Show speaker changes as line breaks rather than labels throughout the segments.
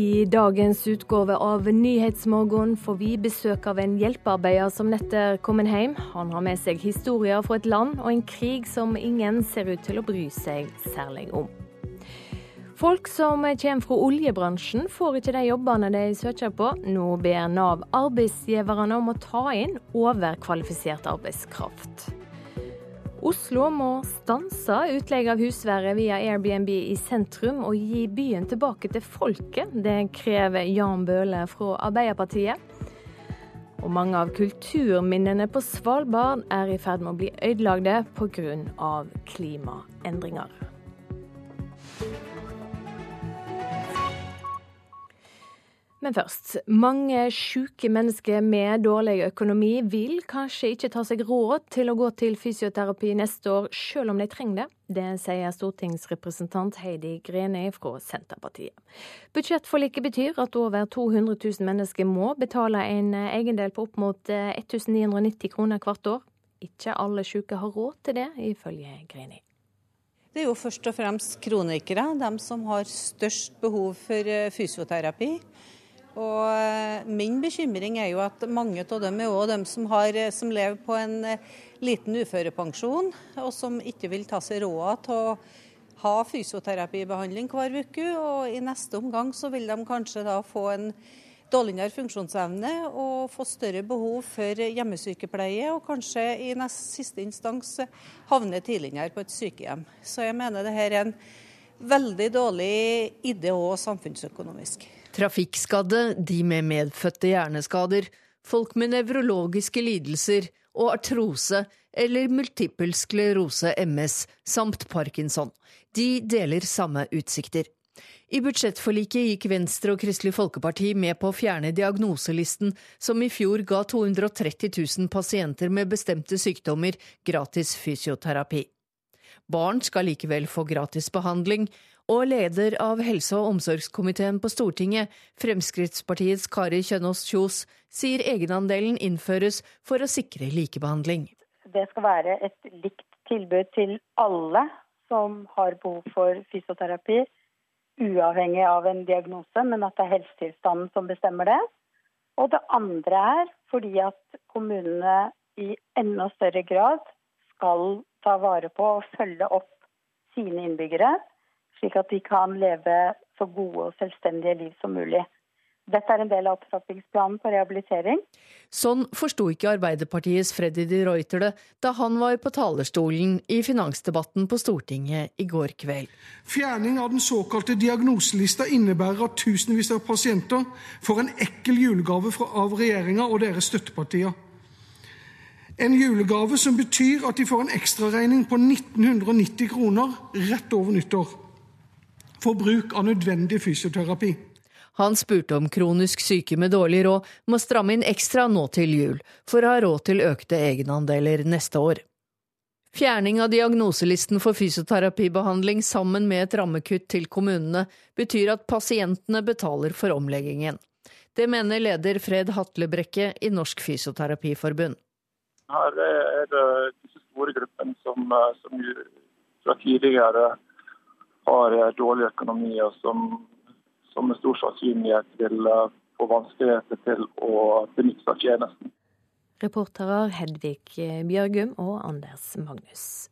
I dagens utgave av Nyhetsmorgen får vi besøk av en hjelpearbeider som nettopp kommet hjem. Han har med seg historier fra et land og en krig som ingen ser ut til å bry seg særlig om. Folk som kommer fra oljebransjen får ikke de jobbene de søker på. Nå ber Nav arbeidsgiverne om å ta inn overkvalifisert arbeidskraft. Oslo må stanse utleie av husvære via Airbnb i sentrum og gi byen tilbake til folket. Det krever Jan Bøhler fra Arbeiderpartiet. Og mange av kulturminnene på Svalbard er i ferd med å bli ødelagte pga. klimaendringer. Men først. Mange syke mennesker med dårlig økonomi vil kanskje ikke ta seg råd til å gå til fysioterapi neste år, selv om de trenger det. Det sier stortingsrepresentant Heidi Greni fra Senterpartiet. Budsjettforliket betyr at over 200 000 mennesker må betale en egendel på opp mot 1990 kroner hvert år. Ikke alle syke har råd til det, ifølge Greni.
Det er jo først og fremst kronikere, de som har størst behov for fysioterapi. Og eh, Min bekymring er jo at mange av dem er også dem som, har, eh, som lever på en eh, liten uførepensjon, og som ikke vil ta seg råd til å ha fysioterapibehandling hver uke. Og i neste omgang så vil de kanskje da få en dårligere funksjonsevne og få større behov for hjemmesykepleie, og kanskje i neste, siste instans havne tidligere på et sykehjem. Så jeg mener det her er en veldig dårlig idé òg samfunnsøkonomisk.
Trafikkskadde, de med medfødte hjerneskader, folk med nevrologiske lidelser og artrose eller multippel sklerose, MS, samt parkinson. De deler samme utsikter. I budsjettforliket gikk Venstre og Kristelig Folkeparti med på å fjerne diagnoselisten, som i fjor ga 230 000 pasienter med bestemte sykdommer gratis fysioterapi. Barn skal likevel få gratis behandling, og leder av helse- og omsorgskomiteen på Stortinget, Fremskrittspartiets Kari Kjønaas Kjos, sier egenandelen innføres for å sikre likebehandling.
Det skal være et likt tilbud til alle som har behov for fysioterapi, uavhengig av en diagnose, men at det er helsetilstanden som bestemmer det. Og det andre er fordi at kommunene i enda større grad skal ta vare på og følge opp sine innbyggere slik at de kan leve så gode og selvstendige liv som mulig. Dette er en del av opptrappingsplanen for rehabilitering.
Sånn forsto ikke Arbeiderpartiets Freddy de Ruiter det da han var på talerstolen i finansdebatten på Stortinget i går kveld.
Fjerning av den såkalte diagnoselista innebærer at tusenvis av pasienter får en ekkel julegave av regjeringa og deres støttepartier. En julegave som betyr at de får en ekstraregning på 1990 kroner rett over nyttår for bruk av nødvendig fysioterapi.
Han spurte om kronisk syke med dårlig råd må stramme inn ekstra nå til jul, for å ha råd til økte egenandeler neste år. Fjerning av diagnoselisten for fysioterapibehandling sammen med et rammekutt til kommunene betyr at pasientene betaler for omleggingen. Det mener leder Fred Hatlebrekke i Norsk Fysioterapiforbund.
Her er det disse store gruppene som, eh, som fra tidligere har eh, dårlig økonomi, og som, som med stor sannsynlighet vil eh, få vanskeligheter til å benytte seg av tjenesten.
Reporterer Hedvig Bjørgum og Anders Magnus.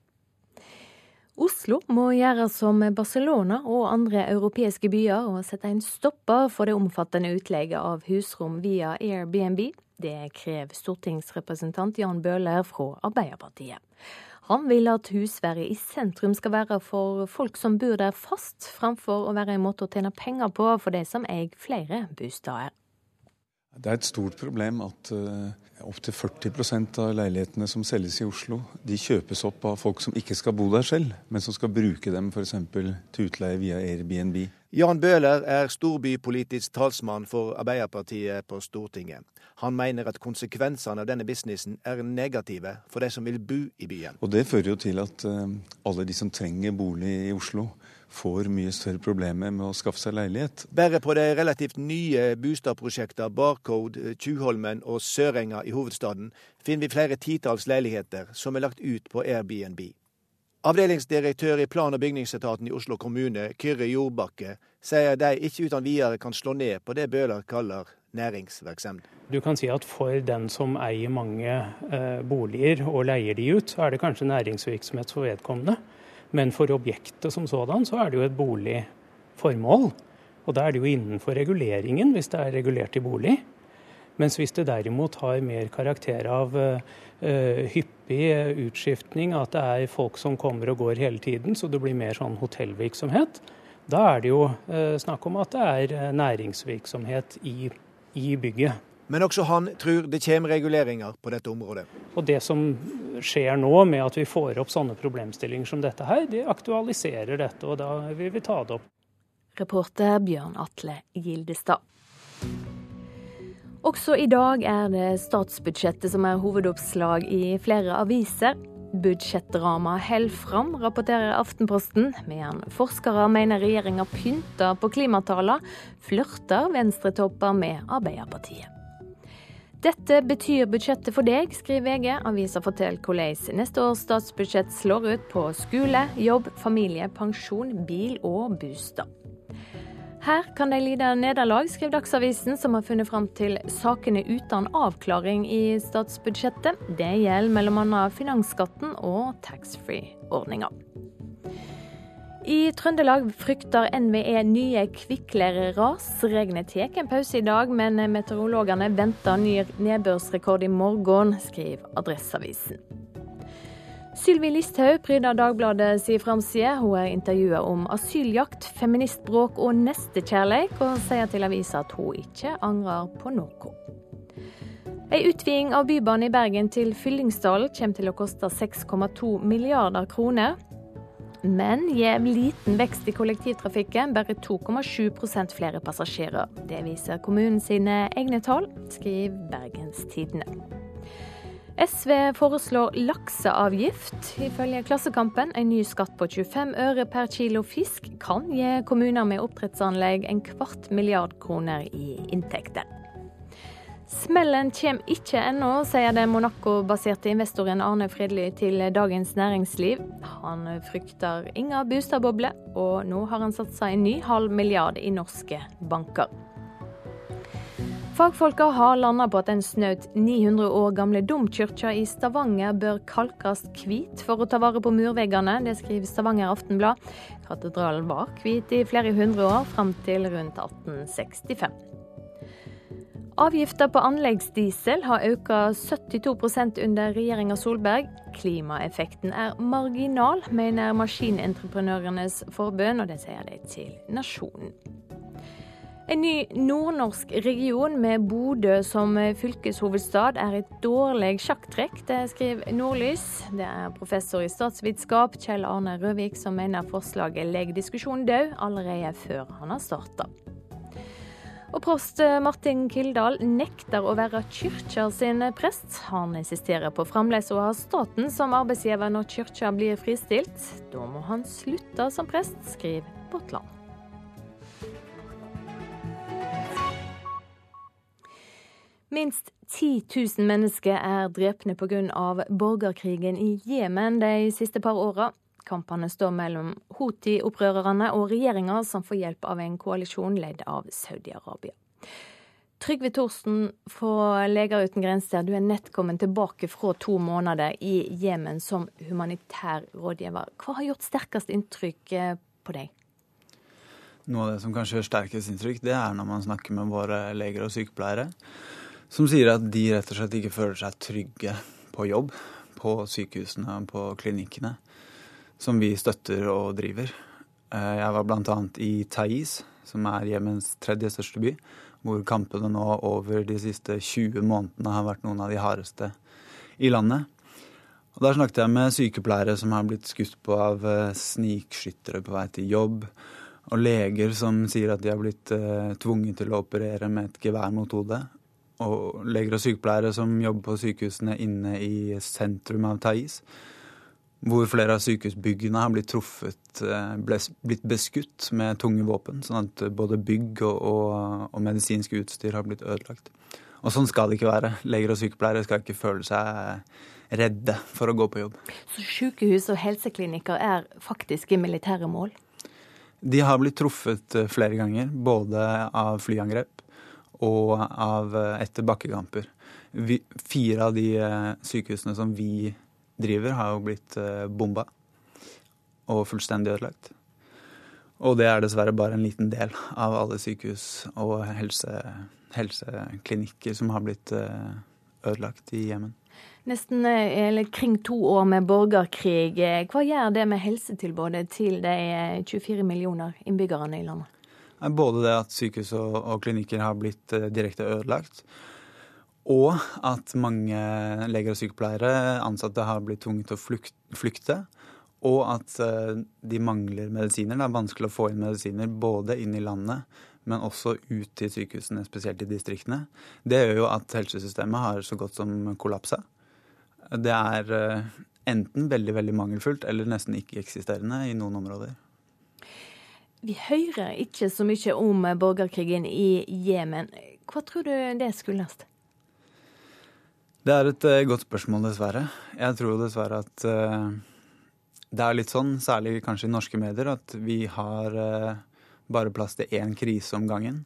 Oslo må gjøre som Barcelona og andre europeiske byer og sette en stopper for det omfattende utleie av husrom via Airbnb. Det krever stortingsrepresentant Jan Bøhler fra Arbeiderpartiet. Han vil at husværet i sentrum skal være for folk som bor der fast, framfor å være en måte å tjene penger på for de som eier flere bosteder.
Det er et stort problem at uh, opptil 40% av leilighetene som selges i Oslo, de kjøpes opp av folk som ikke skal bo der selv, men som skal bruke dem f.eks. til utleie via Airbnb.
Jan Bøhler er storbypolitisk talsmann for Arbeiderpartiet på Stortinget. Han mener at konsekvensene av denne businessen er negative for de som vil bo i byen.
Og Det fører jo til at uh, alle de som trenger bolig i Oslo, får mye større problemer med å skaffe seg leilighet.
Bare på de relativt nye boligprosjektene Barcode, Tjuvholmen og Sørenga i hovedstaden finner vi flere titalls leiligheter som er lagt ut på Airbnb.
Avdelingsdirektør i plan- og bygningsetaten i Oslo kommune, Kyrre Jordbakke, sier de ikke uten videre kan slå ned på det Bøhler kaller næringsvirksomhet.
Du kan si at For den som eier mange eh, boliger og leier de ut, så er det kanskje næringsvirksomhet for vedkommende. Men for objektet som sådan, så er det jo et boligformål. Og da er det jo innenfor reguleringen, hvis det er regulert i bolig. Mens hvis det derimot har mer karakter av uh, hyppig utskiftning, at det er folk som kommer og går hele tiden, så det blir mer sånn hotellvirksomhet, da er det jo uh, snakk om at det er næringsvirksomhet i, i bygget.
Men også han tror det kommer reguleringer på dette området.
Og Det som skjer nå med at vi får opp sånne problemstillinger som dette her, det aktualiserer dette, og da vil vi ta det opp.
Reporter Bjørn Atle Gildestad. Også i dag er det statsbudsjettet som er hovedoppslag i flere aviser. Budsjettdrama holder fram, rapporterer Aftenposten. men forskere mener regjeringa pynter på klimatallene, flørter venstretopper med Arbeiderpartiet. Dette betyr budsjettet for deg, skriver VG. Avisa forteller hvordan neste års statsbudsjett slår ut på skole, jobb, familie, pensjon, bil og bostad. Her kan de lide nederlag, skriver Dagsavisen, som har funnet fram til sakene uten avklaring i statsbudsjettet. Det gjelder bl.a. finansskatten og taxfree-ordninga. I Trøndelag frykter NVE nye kvikklereras. Regnet tar en pause i dag, men meteorologene venter ny nedbørsrekord i morgen, skriver Adresseavisen. Sylvi Listhaug pryder Dagbladet si framside. Hun er intervjua om asyljakt, feministbråk og nestekjærleik, og sier til avisa at hun ikke angrer på noe. Ei utviding av Bybanen i Bergen til Fyllingsdalen kommer til å koste 6,2 milliarder kroner. Men gir liten vekst i kollektivtrafikken, bare 2,7% flere passasjerer. Det viser kommunen sine egne tall, skriver Bergens Tidende. SV foreslår lakseavgift. Ifølge Klassekampen, en ny skatt på 25 øre per kilo fisk kan gi kommuner med oppdrettsanlegg en kvart milliard kroner i inntekter. Smellen kommer ikke ennå, sier den Monaco-baserte investoren Arne Fredly til Dagens Næringsliv. Han frykter ingen boligboble, og nå har han satsa en ny halv milliard i norske banker. Fagfolka har landa på at den snaut 900 år gamle domkirka i Stavanger bør kalkes hvit for å ta vare på murveggene. Det skriver Stavanger Aftenblad. Katedralen var hvit i flere hundre år, fram til rundt 1865. Avgifta på anleggsdiesel har økt 72% under regjeringa Solberg. Klimaeffekten er marginal, mener Maskinentreprenørenes forbund, og det sier de til Nasjonen. En ny nordnorsk region med Bodø som fylkeshovedstad er et dårlig sjakktrekk, det skriver Nordlys. Det er professor i statsvitenskap Kjell Arne Røvik som mener forslaget legger diskusjonen død allerede før han har starta. Og prost Martin Kildahl nekter å være kyrkja sin prest. Han insisterer på fremdeles å ha staten som arbeidsgiver når kyrkja blir fristilt. Da må han slutte som prest, skriver Vårt. Minst 10 000 mennesker er drepne pga. borgerkrigen i Jemen de siste par åra. Kampene står mellom Houthi-opprørerne og regjeringa, som får hjelp av en koalisjon ledd av Saudi-Arabia. Trygve Thorsen fra Leger uten grenser, du er nett kommet tilbake fra to måneder i Jemen som humanitær rådgiver. Hva har gjort sterkest inntrykk eh, på deg?
Noe av det som kanskje gjør sterkest inntrykk, det er når man snakker med våre leger og sykepleiere som sier at de rett og slett ikke føler seg trygge på jobb på sykehusene og på klinikkene som vi støtter og driver. Eh, jeg var bl.a. i Taiz, som er Jemens tredje største by, hvor kampene nå over de siste 20 månedene har vært noen av de hardeste i landet. Og Der snakket jeg med sykepleiere som har blitt skutt på av eh, snikskyttere på vei til jobb, og leger som sier at de har blitt uh, tvunget til å operere med et gevær mot hodet, og leger og sykepleiere som jobber på sykehusene inne i sentrum av Thais. Hvor flere av sykehusbyggene har blitt truffet, ble, blitt beskutt med tunge våpen. Sånn at både bygg og, og, og medisinsk utstyr har blitt ødelagt. Og sånn skal det ikke være. Leger og sykepleiere skal ikke føle seg redde for å gå på jobb.
Så sykehus og helseklinikker er faktiske militære mål?
De har blitt truffet eh, flere ganger, både av flyangrep og av eh, etter bakkekamper. Vi, fire av de eh, sykehusene som vi driver, har jo blitt bomba og fullstendig ødelagt. Og det er dessverre bare en liten del av alle sykehus og helse, helseklinikker som har blitt eh, ødelagt i Jemen.
Nesten eh, eller kring to år med borgerkrig. Hva gjør det med helsetilbudet til de 24 eh, millioner innbyggerne i landet?
Både det at sykehus og, og klinikker har blitt direkte ødelagt, og at mange leger og sykepleiere, ansatte, har blitt tvunget til å flykte. Og at eh, de mangler medisiner. Det er vanskelig å få inn medisiner både inn i landet, men også ut til sykehusene, spesielt i distriktene. Det gjør jo at helsesystemet har så godt som kollapsa. Det er eh, enten veldig, veldig mangelfullt eller nesten ikke-eksisterende i noen områder.
Vi hører ikke så mye om borgerkrigen i Jemen. Hva tror du det skyldes?
Det er et eh, godt spørsmål, dessverre. Jeg tror dessverre at det er litt sånn, særlig kanskje i norske medier, at vi har eh, bare plass til én krise om gangen.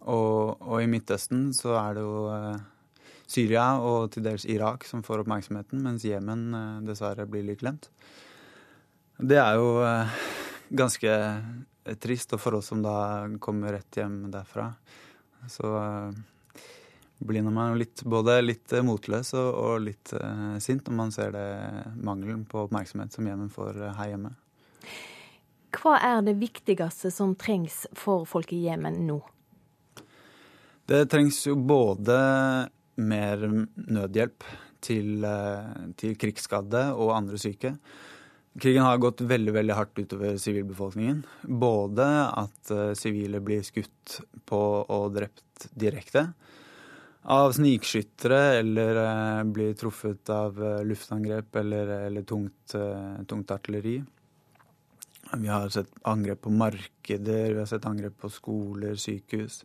Og, og, i Midtøsten så er det jo eh, Syria og til dels Irak som får oppmerksomheten, mens Jemen eh, dessverre blir litt glemt. Det er jo eh, ganske trist, og for oss som da kommer rett hjem derfra, så eh, blir man litt, både litt eh, motløs og, og litt uh, sint når man ser det mangelen på oppmerksomhet som hjemmen får uh, her hjemme.
Hva er det viktigste som trengs for folk i Jemen nå?
Det trengs jo både mer nødhjelp til, til krigsskadde og andre syke. Krigen har gått veldig veldig hardt utover sivilbefolkningen. Både at sivile blir skutt på og drept direkte, av snikskyttere eller eh, blir truffet av eh, luftangrep eller, eller tungt, eh, tungt, artilleri. Vi har sett angrep på markeder, vi har sett angrep på skoler, sykehus.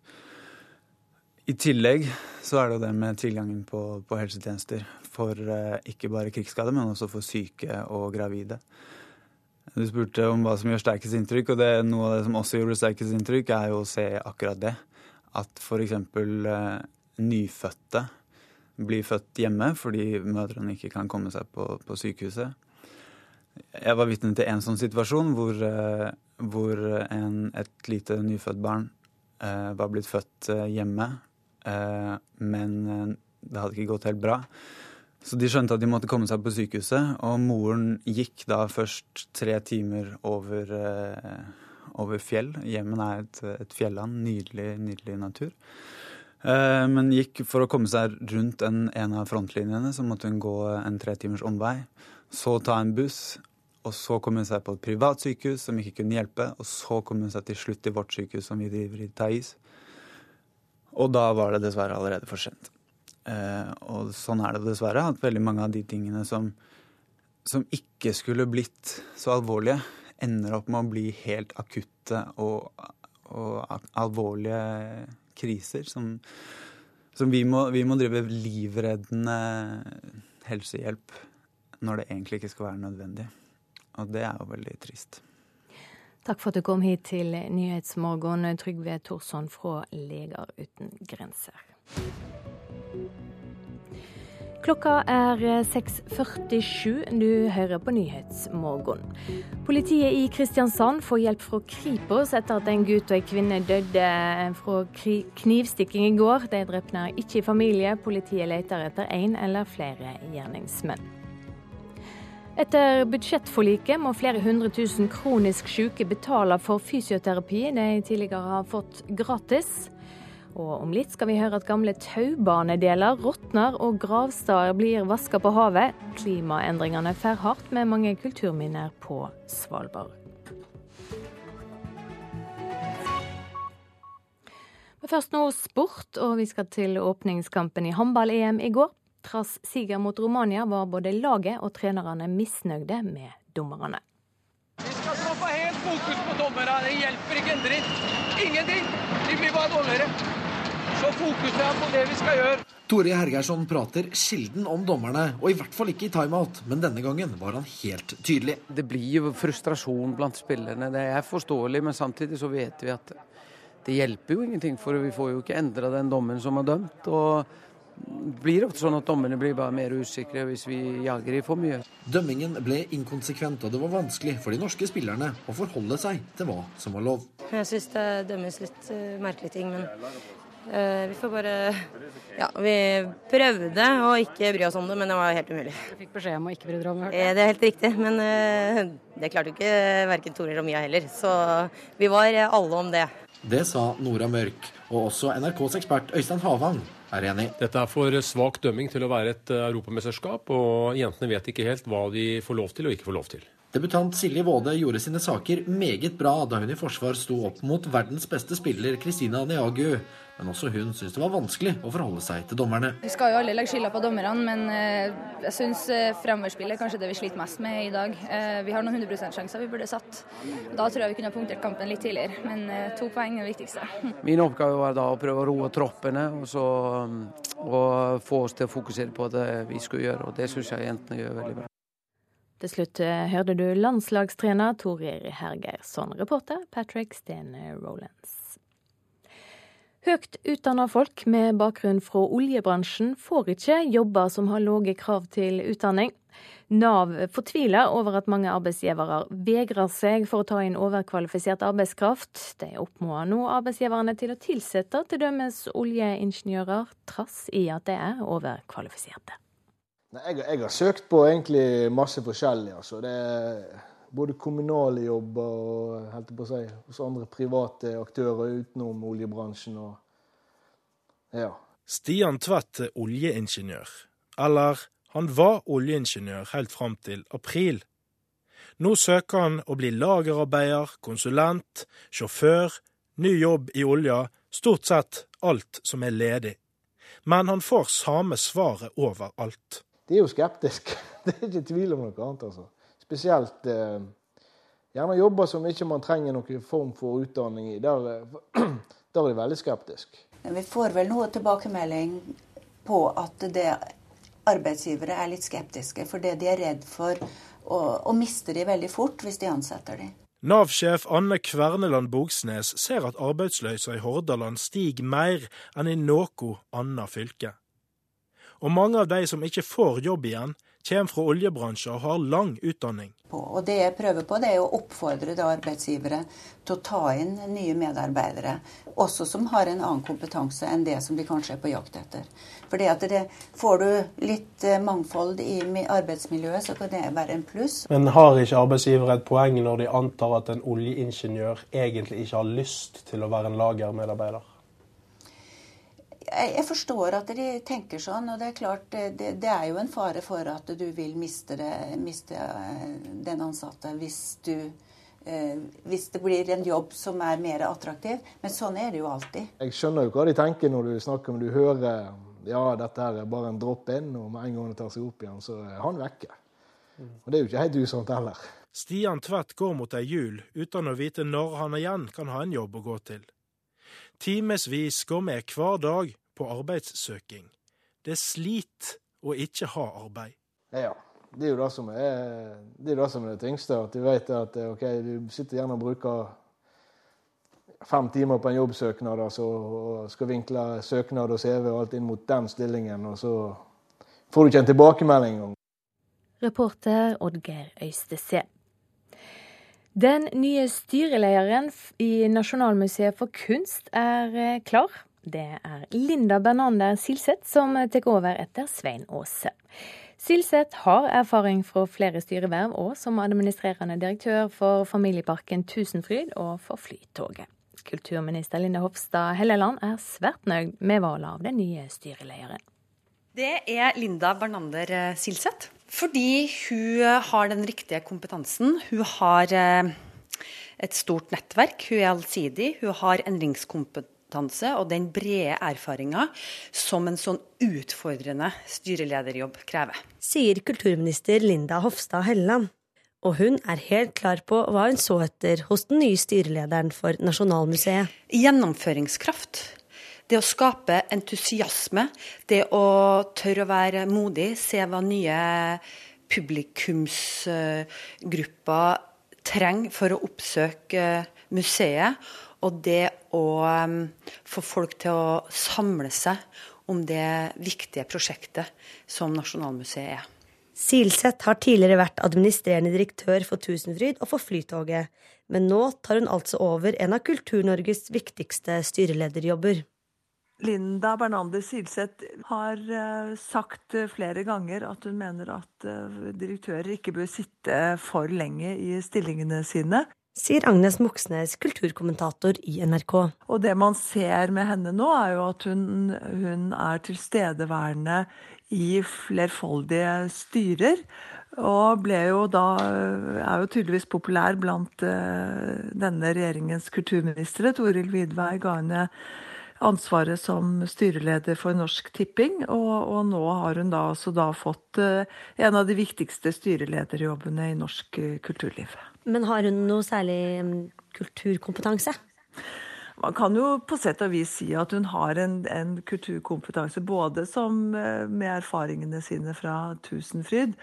I tillegg så er det jo det med tilgangen på, på helsetjenester for ikke bare krigsskade, men også for syke og gravide. Du spurte om hva som gjør sterkest inntrykk, og det, noe av det som også gjorde sterkest inntrykk, er jo å se akkurat det. At f.eks. Nyfødte blir født hjemme fordi mødrene ikke kan komme seg på, på sykehuset. Jeg var vitne til en sånn situasjon hvor, eh, hvor en, et lite nyfødt barn eh, var blitt født eh, hjemme, eh, men eh, det hadde ikke gått helt bra. Så de skjønte at de måtte komme seg på sykehuset, og moren gikk da først tre timer over, eh, over fjell. Jemen er et, et fjelland. Nydelig, nydelig natur. Eh, men gikk for å komme seg rundt en, en av frontlinjene, så måtte hun gå en tre timers omvei. Så ta en buss, og så kom hun seg på et privat sykehus som ikke kunne hjelpe. Og så kom hun seg til slutt til vårt sykehus som vi driver i Thais. Og da var det dessverre allerede for sent. Eh, og sånn er det dessverre, at veldig mange av de tingene som, som ikke skulle blitt så alvorlige, ender opp med å bli helt akutte og, og alvorlige kriser som, som vi, må, vi, må, drive livreddende helsehjelp når det egentlig ikke skal være nødvendig. Og det er jo veldig trist.
Takk for at du kom hit til Nyhetsmorgen, Trygve Thorsson fra Leger uten grenser. Klokka er 6.47. Du hører på Nyhetsmorgen. Politiet i Kristiansand får hjelp fra Kripos etter at en gutt og en kvinne døde fra knivstikking i går. De drepne ikke i familie. Politiet leter etter én eller flere gjerningsmenn. Etter budsjettforliket må flere hundre tusen kronisk syke betale for fysioterapi de tidligere har fått gratis. Og om litt skal vi høre at gamle taubanedeler råtner og gravsteder blir vaska på havet. Klimaendringene får hardt med mange kulturminner på Svalbard. Men først nå sport, og vi skal til åpningskampen i håndball-EM i går. Trass siger mot Romania var både laget og trenerne misnøyde med dommerne.
Vi skal stå på helt fokus på dommerne. Det hjelper ikke en dritt. Ingenting. De blir bare dårligere. Så fokuserer jeg på det vi skal gjøre.
Tore Hergeirsson prater sjelden om dommerne, og i hvert fall ikke i timeout, men denne gangen var han helt tydelig.
Det blir jo frustrasjon blant spillerne. Det er forståelig, men samtidig så vet vi at det hjelper jo ingenting, for vi får jo ikke endra den dommen som er dømt. og det blir ofte sånn at dommerne blir bare mer usikre hvis vi jager i for mye.
Dømmingen ble inkonsekvent, og det var vanskelig for de norske spillerne å forholde seg til hva som var lov.
Jeg syns det dømmes litt uh, merkelige ting, men vi får bare Ja, vi prøvde å ikke bry oss om det, men det var helt umulig.
Du fikk beskjed om å ikke bry deg om det?
Eh, det er helt riktig, men uh, det klarte jo ikke verken Tore eller Mia heller. Så vi var alle om det.
Det sa Nora Mørk, og også NRKs ekspert Øystein Havang er enig.
Dette er for svak dømming til å være et eh, europamesterskap, og jentene vet ikke helt hva de får lov til og ikke får lov til.
Debutant Silje Våde gjorde sine saker meget bra da hun i forsvar sto opp mot verdens beste spiller Kristina Niagu. Men også hun syns det var vanskelig å forholde seg til dommerne.
Vi skal jo alle legge skylda på dommerne, men eh, jeg syns eh, fremoverspillet er kanskje det vi sliter mest med i dag. Vi har noen 100% sjanser vi burde satt. Da tror jeg vi kunne ha punktert kampen litt tidligere, men to poeng er det viktigste.
Min oppgave var da å prøve å roe troppene og, så, og få oss til å fokusere på det vi skulle gjøre, og det syns jeg jentene gjør veldig bra.
Til slutt eh, hørte du landslagstrener Torir Hergeirsson, reporter Patrick Stene Rolands. Høyt utdanna folk med bakgrunn fra oljebransjen får ikke jobber som har lave krav til utdanning. Nav fortviler over at mange arbeidsgivere vegrer seg for å ta inn overkvalifisert arbeidskraft. De oppfordrer nå arbeidsgiverne til å tilsette t.d. oljeingeniører, trass i at de er overkvalifiserte.
Jeg, jeg, har søkt på egentlig masse forskjellig. altså. Det både kommunale jobber og helt på å si, hos andre private aktører utenom oljebransjen. og ja.
Stian Tvedt er oljeingeniør. Eller han var oljeingeniør helt fram til april. Nå søker han å bli lagerarbeider, konsulent, sjåfør, ny jobb i olja, stort sett alt som er ledig. Men han får samme svaret overalt
de er jo skeptiske. Det er ikke tvil om noe annet. altså. Spesielt eh, gjerne jobber som ikke man trenger noen form for utdanning i. Der, eh, der er de veldig skeptiske.
Vi får vel noe tilbakemelding på at det arbeidsgivere er litt skeptiske. For det de er redd for å, å miste de veldig fort hvis de ansetter de.
Nav-sjef Anne Kverneland Bogsnes ser at arbeidsløsa i Hordaland stiger mer enn i noe annet fylke og mange av de som ikke får jobb igjen, kommer fra oljebransjer og har lang utdanning.
Og Det jeg prøver på, det er å oppfordre arbeidsgivere til å ta inn nye medarbeidere, også som har en annen kompetanse enn det som de kanskje er på jakt etter. Fordi at det, Får du litt eh, mangfold i arbeidsmiljøet, så kan det være en pluss.
Men har ikke arbeidsgivere et poeng når de antar at en oljeingeniør egentlig ikke har lyst til å være en lagermedarbeider?
Jeg forstår at de tenker sånn, og det er klart det, det er jo en fare for at du vil miste, det, miste eh, den ansatte hvis, du, eh, hvis det blir en jobb som er mer attraktiv. Men sånn er det jo alltid.
Jeg skjønner jo hva de tenker når du snakker om du hører ja, dette her er bare en drop-in, og med en gang det tar seg opp igjen, så er han vekke. Og det er jo ikke helt usant heller.
Stian Tvedt går mot ei jul uten å vite når han igjen kan ha en jobb å gå til. Timevis går med hver dag på arbeidssøking. Det er slit å ikke ha arbeid.
Ja, det er jo det som er det, er det, som er det tyngste. At du vet at ok, du sitter gjerne og bruker fem timer på en jobbsøknad altså, og skal vinkle søknad og CV og alt inn mot den stillingen, og så får du ikke en tilbakemelding engang.
Reporter Oddgeir Øystese. Den nye styrelederen i Nasjonalmuseet for kunst er eh, klar. Det er Linda Bernander Silseth som tar over etter Svein Aase. Silseth har erfaring fra flere styreverv og som administrerende direktør for familieparken Tusenfryd og for Flytoget. Kulturminister Linda Hofstad Helleland er svært nøyd med valget av den nye styrelederen.
Det er Linda Bernander Silseth. Fordi hun har den riktige kompetansen. Hun har eh, et stort nettverk, hun er allsidig, hun har endringskompetanse og den brede erfaringa som en sånn utfordrende styrelederjobb krever.
Sier kulturminister Linda Hofstad Helleland. Og hun er helt klar på hva hun så etter hos den nye styrelederen for Nasjonalmuseet.
Gjennomføringskraft. Det å skape entusiasme, det å tørre å være modig, se hva nye publikumsgrupper trenger for å oppsøke museet. Og det å um, få folk til å samle seg om det viktige prosjektet som Nasjonalmuseet er.
Silseth har tidligere vært administrerende direktør for Tusenfryd og for Flytoget, men nå tar hun altså over en av Kultur-Norges viktigste styrelederjobber.
Linda Bernander Silseth har eh, sagt flere ganger at hun mener at eh, direktører ikke bør sitte for lenge i stillingene sine
sier Agnes Moxnes, kulturkommentator i NRK.
Og det man ser med henne nå, er jo at hun, hun er tilstedeværende i flerfoldige styrer. Og ble jo da er jo tydeligvis populær blant denne regjeringens kulturministre. Toril Vidvei ga henne ansvaret som styreleder for Norsk Tipping. Og, og nå har hun da også da fått uh, en av de viktigste styrelederjobbene i norsk uh, kulturliv.
Men har hun noe særlig mm, kulturkompetanse?
Man kan jo på sett og vis si at hun har en, en kulturkompetanse, både som, eh, med erfaringene sine fra Tusenfryd,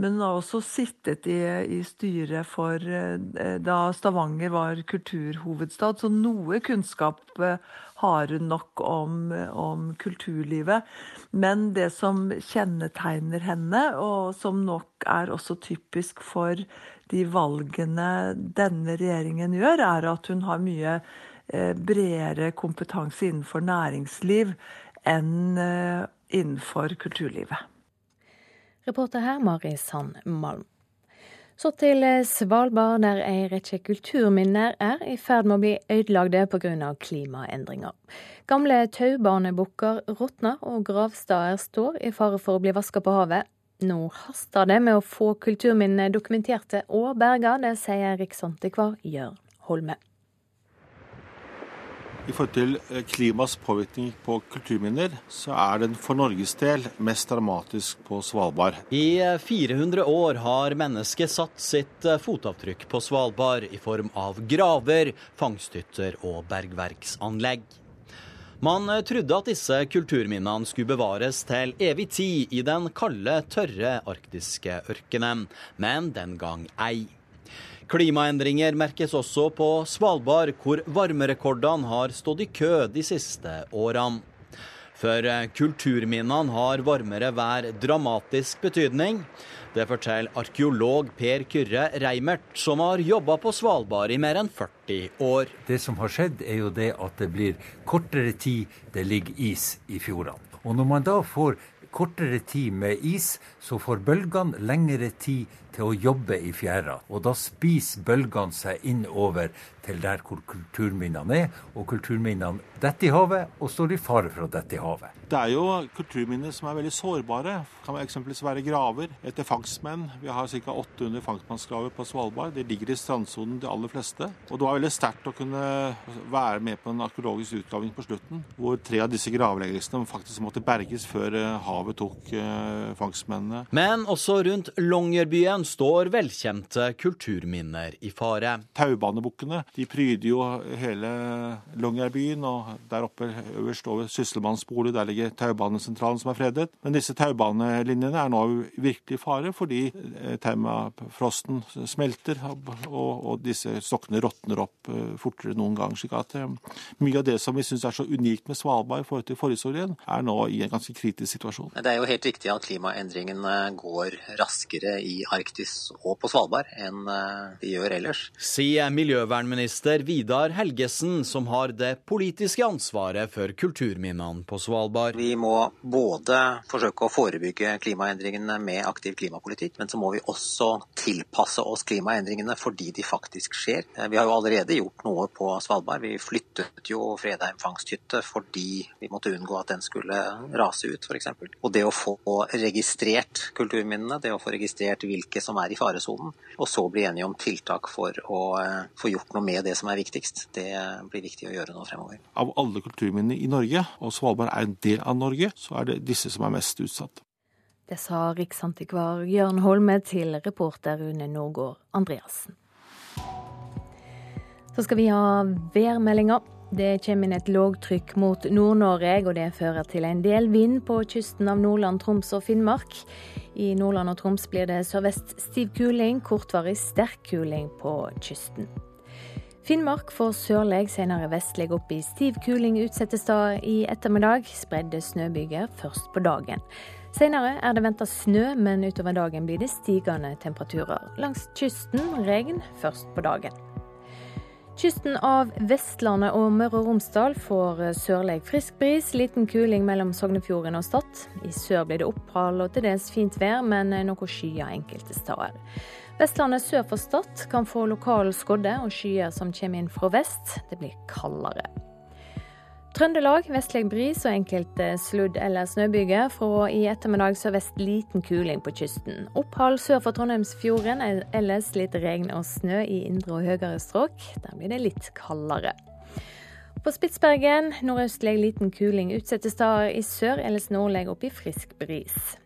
men hun har også sittet i, i styret for eh, da Stavanger var kulturhovedstad, så noe kunnskap eh, har hun nok om, om kulturlivet. Men det som kjennetegner henne, og som nok er også typisk for de valgene denne regjeringen gjør, er at hun har mye eh, bredere kompetanse innenfor næringsliv enn eh, innenfor kulturlivet.
Reporter her Mari Sand Malm. Så til eh, Svalbard, der ei rekke kulturminner er i ferd med å bli ødelagte pga. klimaendringer. Gamle taubanebukker råtner, og gravsteder står i fare for å bli vaska på havet. Nå haster det med å få kulturminnene dokumenterte og berga, det sier riksantikvar Jørn Holme.
I forhold til eh, klimas påvirkning på kulturminner, så er den for Norges del mest dramatisk på Svalbard.
I 400 eh, år har mennesket satt sitt eh, fotavtrykk på Svalbard i form av graver, fangsthytter og bergverksanlegg. Man trodde at disse kulturminnene skulle bevares til evig tid i den kalde, tørre arktiske ørkenen, men den gang ei. Klimaendringer merkes også på Svalbard, hvor varmerekordene har stått i kø de siste årene. For eh, kulturminnene har varmere vær dramatisk betydning. Det forteller arkeolog Per Kyrre Reimert, som har jobba på Svalbard i mer enn 40 år.
Det som har skjedd, er jo det at det blir kortere tid det ligger is i fjordene. Og når man da får kortere tid med is, så får bølgene lengre tid til å jobbe i fjæra. Og da spiser bølgene seg innover til der hvor kulturminnene er. Og kulturminnene detter i havet og står i fare for å dette i havet.
Det er jo kulturminner som er veldig sårbare. Det kan eksempelvis være graver etter fangstmenn. Vi har ca. 800 fangstmannsgraver på Svalbard. De ligger i strandsonen, de aller fleste. Og det var veldig sterkt å kunne være med på en arkeologisk utgraving på slutten, hvor tre av disse gravleggelsene faktisk måtte berges før eh, havet tok eh, fangstmennene.
Men også rundt Longyearbyen står velkjente kulturminner i fare.
Taubanebukkene de pryder jo hele Longyearbyen, og der oppe øverst over sysselmannsbolig, der ligger Taubanesentralen som er fredet. Men disse taubanelinjene er nå virkelig i fare fordi termafrosten smelter og, og disse stokkene råtner opp eh, fortere enn noen gang. slik at eh, Mye av det som vi syns er så unikt med Svalbard i forhold til forhistorien, er nå i en ganske kritisk situasjon.
Det er jo helt riktig at klimaendringene går raskere i Arktis og på Svalbard enn de gjør ellers.
Sier miljøvernminister Vidar Helgesen, som har det politiske ansvaret for kulturminnene på Svalbard.
Vi må både forsøke å forebygge klimaendringene med aktiv klimapolitikk, men så må vi også tilpasse oss klimaendringene fordi de faktisk skjer. Eh, vi har jo allerede gjort noe på Svalbard. Vi flyttet jo Fredheim fangsthytte fordi vi måtte unngå at den skulle rase ut, f.eks. Og det å få registrert kulturminnene, det å få registrert hvilke som er i faresonen, og så bli enige om tiltak for å eh, få gjort noe med det som er viktigst, det blir viktig å gjøre nå fremover.
Av alle kulturminner i Norge, og Svalbard er en del av Norge, så er det disse som er mest utsatt.
Det sa riksantikvar Jørn Holme til reporter Rune Norgård Andreassen. Så skal vi ha værmeldinga. Det kommer inn et lågtrykk mot Nord-Norge, og det fører til en del vind på kysten av Nordland, Troms og Finnmark. I Nordland og Troms blir det sørvest stiv kuling, kortvarig sterk kuling på kysten. Finnmark får sørlig, senere vestlig opp i stiv kuling utsatte steder i ettermiddag. Spredde snøbyger først på dagen. Senere er det venta snø, men utover dagen blir det stigende temperaturer. Langs kysten regn først på dagen. Kysten av Vestlandet og Møre og Romsdal får sørlig frisk bris, liten kuling mellom Sognefjorden og Stad. I sør blir det opphold og til dels fint vær, men noe skyer enkelte steder. Vestlandet sør for Stad kan få lokal skodde og skyer som kommer inn fra vest. Det blir kaldere. Trøndelag vestlig bris og enkelte sludd- eller snøbyger. Fra i ettermiddag sørvest liten kuling på kysten. Opphold sør for Trondheimsfjorden, ellers litt regn og snø i indre og høyere strøk. Der blir det litt kaldere. På Spitsbergen nordøstlig liten kuling utsatte steder i sør, ellers nordlig opp i frisk bris.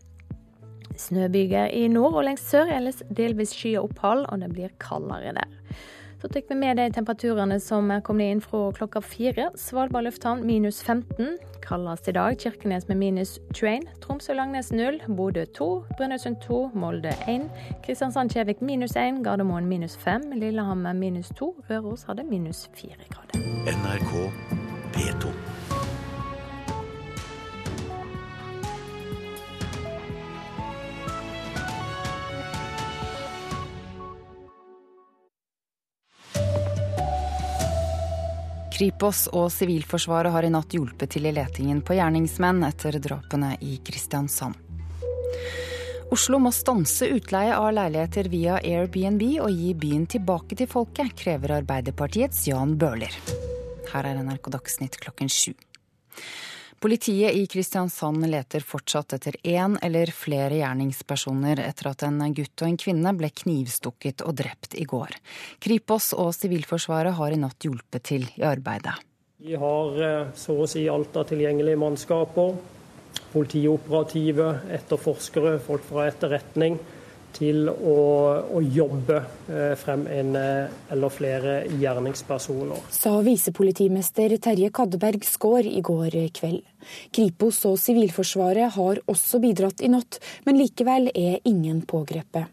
Snøbyger i nord og lengst sør, ellers delvis sky og opphold, og det blir kaldere der. Så tar vi med de temperaturene som er kommet inn fra klokka fire. Svalbard lufthavn minus 15. Kaldest i dag. Kirkenes med minus 21. Tromsø-Langnes 0. Bodø 2. Brønnøysund 2. Molde 1. Kristiansand-Kjevik minus 1. Gardermoen minus 5. Lillehammer minus 2. Røros hadde minus 4 grader.
NRK P2.
Kripos og Sivilforsvaret har i natt hjulpet til i letingen på gjerningsmenn etter drapene i Kristiansand. Oslo må stanse utleie av leiligheter via Airbnb og gi byen tilbake til folket, krever Arbeiderpartiets Jan Bøhler. Her er NRK Dagsnytt klokken sju. Politiet i Kristiansand leter fortsatt etter én eller flere gjerningspersoner etter at en gutt og en kvinne ble knivstukket og drept i går. Kripos og Sivilforsvaret har i natt hjulpet til i arbeidet.
Vi har eh, så å si alt av tilgjengelige mannskaper. Politioperative, etterforskere, folk fra etterretning til å, å jobbe eh, frem en eh, eller flere gjerningspersoner.
Sa visepolitimester Terje Kaddeberg Skaar i går kveld. Kripos og Sivilforsvaret har også bidratt i natt, men likevel er ingen pågrepet.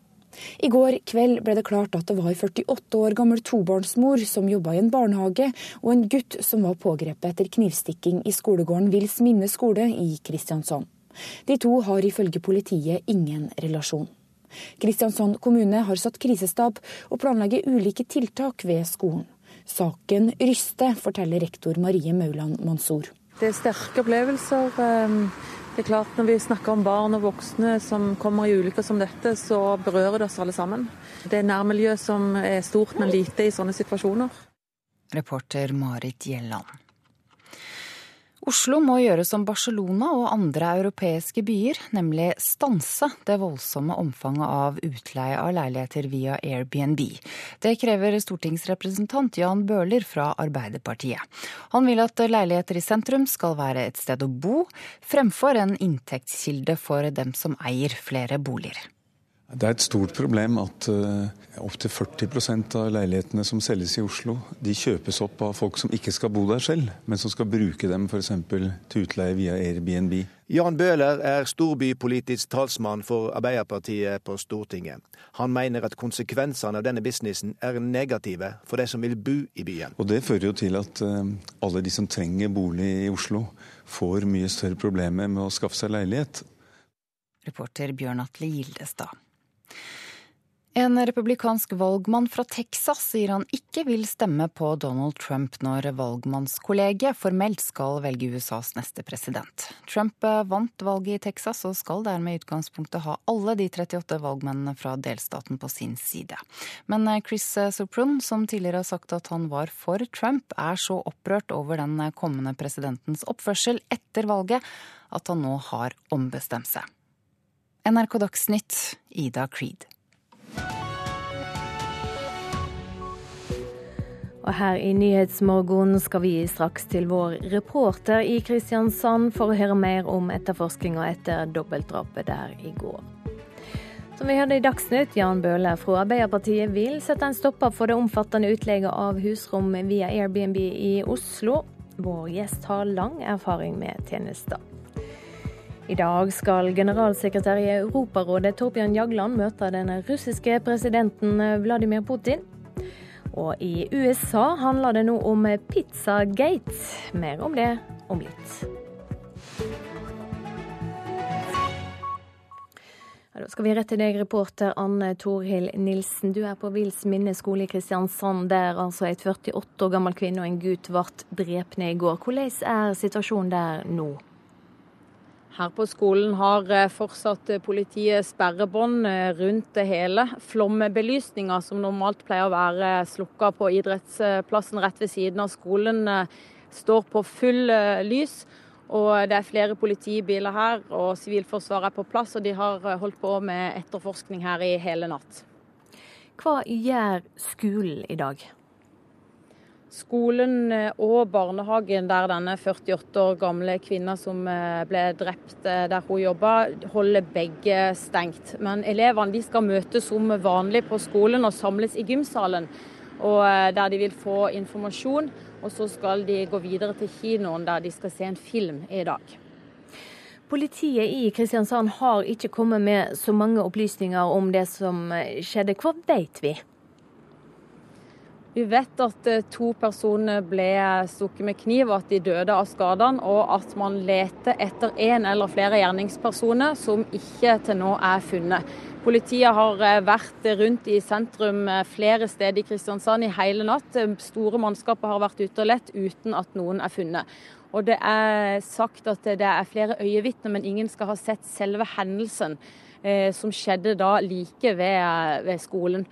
I går kveld ble det klart at det var 48 år gammel tobarnsmor som jobba i en barnehage, og en gutt som var pågrepet etter knivstikking i skolegården Vils minne skole i Kristiansand. De to har ifølge politiet ingen relasjon. Kristiansand kommune har satt krisestab og planlegger ulike tiltak ved skolen. Saken ryster, forteller rektor Marie Mauland Mansour.
Det er sterke opplevelser. Ehm, det er klart Når vi snakker om barn og voksne som kommer i ulykker som dette, så berører det oss alle sammen. Det er nærmiljø som er stort, men lite i sånne situasjoner.
Reporter Marit Gjelland. Oslo må gjøre som Barcelona og andre europeiske byer, nemlig stanse det voldsomme omfanget av utleie av leiligheter via Airbnb. Det krever stortingsrepresentant Jan Bøhler fra Arbeiderpartiet. Han vil at leiligheter i sentrum skal være et sted å bo, fremfor en inntektskilde for dem som eier flere boliger.
Det er et stort problem at uh, opptil 40% av leilighetene som selges i Oslo, de kjøpes opp av folk som ikke skal bo der selv, men som skal bruke dem f.eks. til utleie via Airbnb.
Jan Bøhler er storbypolitisk talsmann for Arbeiderpartiet på Stortinget. Han mener at konsekvensene av denne businessen er negative for de som vil bo i byen.
Og Det fører jo til at uh, alle de som trenger bolig i Oslo, får mye større problemer med å skaffe seg leilighet.
Reporter Bjørn Atle Gildestad. En republikansk valgmann fra Texas sier han ikke vil stemme på Donald Trump når valgmannskollegiet formelt skal velge USAs neste president. Trump vant valget i Texas og skal dermed i utgangspunktet ha alle de 38 valgmennene fra delstaten på sin side. Men Chris Soprun, som tidligere har sagt at han var for Trump, er så opprørt over den kommende presidentens oppførsel etter valget at han nå har ombestemt seg. NRK Dagsnytt, Ida Creed.
Og her i Nyhetsmorgen skal vi straks til vår reporter i Kristiansand for å høre mer om etterforskninga etter dobbeltdrapet der i går. Som vi hørte i Dagsnytt, Jan Bøhler fra Arbeiderpartiet vil sette en stopper for det omfattende utleget av husrom via Airbnb i Oslo. Vår gjest har lang erfaring med tjenester. I dag skal generalsekretær i Europarådet Torbjørn Jagland møte den russiske presidenten Vladimir Putin. Og i USA handler det nå om Pizzagate. Mer om det om litt. Da skal vi rett til deg, reporter Anne Torhild Nilsen. Du er på Vils minneskole i Kristiansand, der altså et 48 år gammel kvinne og en gutt ble drept i går. Hvordan er situasjonen der nå?
Her på skolen har eh, fortsatt politiet sperrebånd eh, rundt det hele. Flombelysninga, som normalt pleier å være slukka på idrettsplassen rett ved siden av skolen, eh, står på full lys. Og det er flere politibiler her, og Sivilforsvaret er på plass. Og de har holdt på med etterforskning her i hele natt.
Hva gjør skolen i dag?
Skolen og barnehagen der denne 48 år gamle kvinna som ble drept der hun jobba, holder begge stengt. Men elevene skal møtes som vanlig på skolen og samles i gymsalen. Der de vil få informasjon. Og så skal de gå videre til kinoen der de skal se en film i dag.
Politiet i Kristiansand har ikke kommet med så mange opplysninger om det som skjedde. Hva vet vi?
Vi vet at to personer ble stukket med kniv, og at de døde av skadene. Og at man leter etter en eller flere gjerningspersoner som ikke til nå er funnet. Politiet har vært rundt i sentrum flere steder i Kristiansand i hele natt. Store mannskaper har vært ute og lett uten at noen er funnet. Og det er sagt at det er flere øyevitner, men ingen skal ha sett selve hendelsen eh, som skjedde da like ved, ved skolen.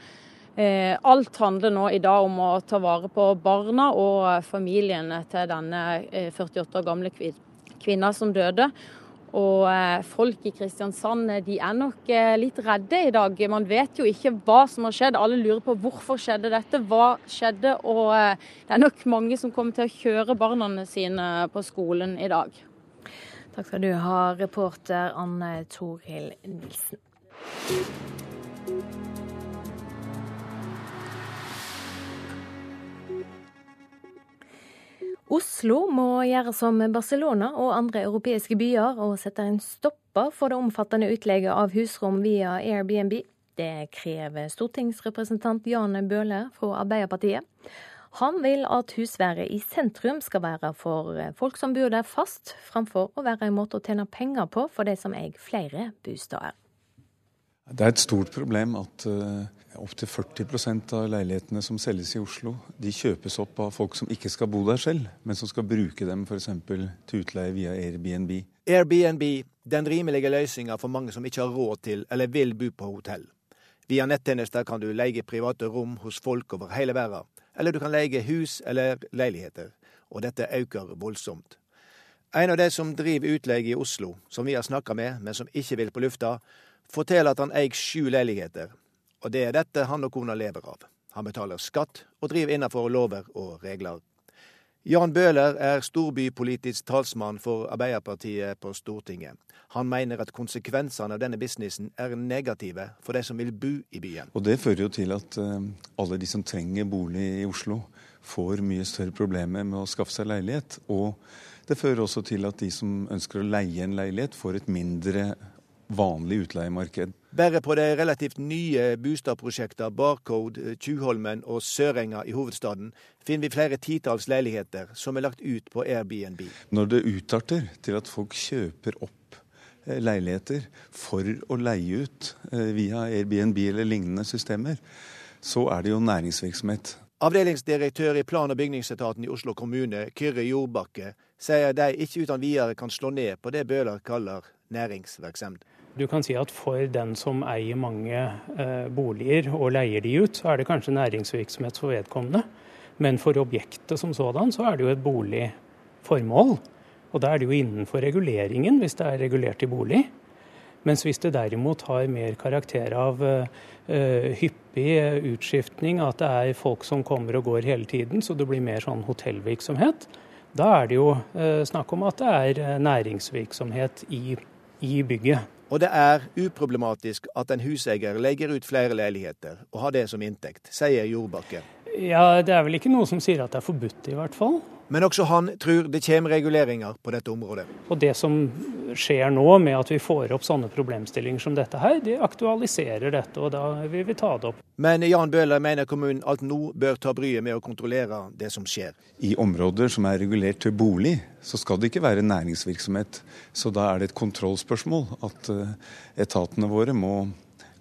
Eh, alt handler nå i dag om å ta vare på barna og familiene til denne 48 år gamle kvinna som døde. Og folk i Kristiansand de er nok litt redde i dag. Man vet jo ikke hva som har skjedd. Alle lurer på hvorfor skjedde dette, hva skjedde. Og det er nok mange som kommer til å kjøre barna sine på skolen i dag.
Takk skal du ha, reporter Anne Torhild Nilsen. Oslo må gjøre som Barcelona og andre europeiske byer og sette en stopper for det omfattende utlegget av husrom via Airbnb. Det krever stortingsrepresentant Jan Bøhler fra Arbeiderpartiet. Han vil at husværet i sentrum skal være for folk som bor der fast, framfor å være en måte å tjene penger på for de som eier flere bosteder.
Det er et stort problem at uh, opptil 40% av leilighetene som selges i Oslo, de kjøpes opp av folk som ikke skal bo der selv, men som skal bruke dem f.eks. til utleie via Airbnb.
Airbnb, den rimelige løsninga for mange som ikke har råd til eller vil bo på hotell. Via nettjenester kan du leie private rom hos folk over hele verden, eller du kan leie hus eller leiligheter, og dette øker voldsomt. En av de som driver utleie i Oslo, som vi har snakka med, men som ikke vil på lufta, forteller at han eier sju leiligheter, og det er dette han og kona lever av. Han betaler skatt og driver innenfor lover og regler. Jan Bøhler er storbypolitisk talsmann for Arbeiderpartiet på Stortinget. Han mener at konsekvensene av denne businessen er negative for de som vil bo i byen.
Og Det fører jo til at uh, alle de som trenger bolig i Oslo, får mye større problemer med å skaffe seg leilighet. Og det fører også til at de som ønsker å leie en leilighet, får et mindre vanlig utleiemarked.
Bare på de relativt nye boligprosjektene Barcode, Tjuvholmen og Sørenga i hovedstaden finner vi flere titalls leiligheter som er lagt ut på Airbnb.
Når det utarter til at folk kjøper opp leiligheter for å leie ut via Airbnb eller lignende systemer, så er det jo næringsvirksomhet.
Avdelingsdirektør i plan- og bygningsetaten i Oslo kommune, Kyrre Jordbakke, sier de ikke uten videre kan slå ned på det Bøhler kaller næringsvirksomhet.
Du kan si at For den som eier mange eh, boliger og leier de ut, så er det kanskje næringsvirksomhet for vedkommende. Men for objektet som sådan, så er det jo et boligformål. Og da er det jo innenfor reguleringen, hvis det er regulert i bolig. Mens hvis det derimot har mer karakter av uh, hyppig utskiftning, at det er folk som kommer og går hele tiden, så det blir mer sånn hotellvirksomhet, da er det jo uh, snakk om at det er næringsvirksomhet i, i bygget.
Og det er uproblematisk at en huseier legger ut flere leiligheter og har det som inntekt, sier Jordbakke.
Ja, Det er vel ikke noe som sier at det er forbudt, i hvert fall.
Men også han tror det kommer reguleringer på dette området.
Og Det som skjer nå, med at vi får opp sånne problemstillinger som dette her, det aktualiserer dette, og da vil vi ta det opp.
Men Jan Bøhler mener kommunen alt nå bør ta bryet med å kontrollere det som skjer.
I områder som er regulert til bolig, så skal det ikke være næringsvirksomhet. Så da er det et kontrollspørsmål at eh, etatene våre må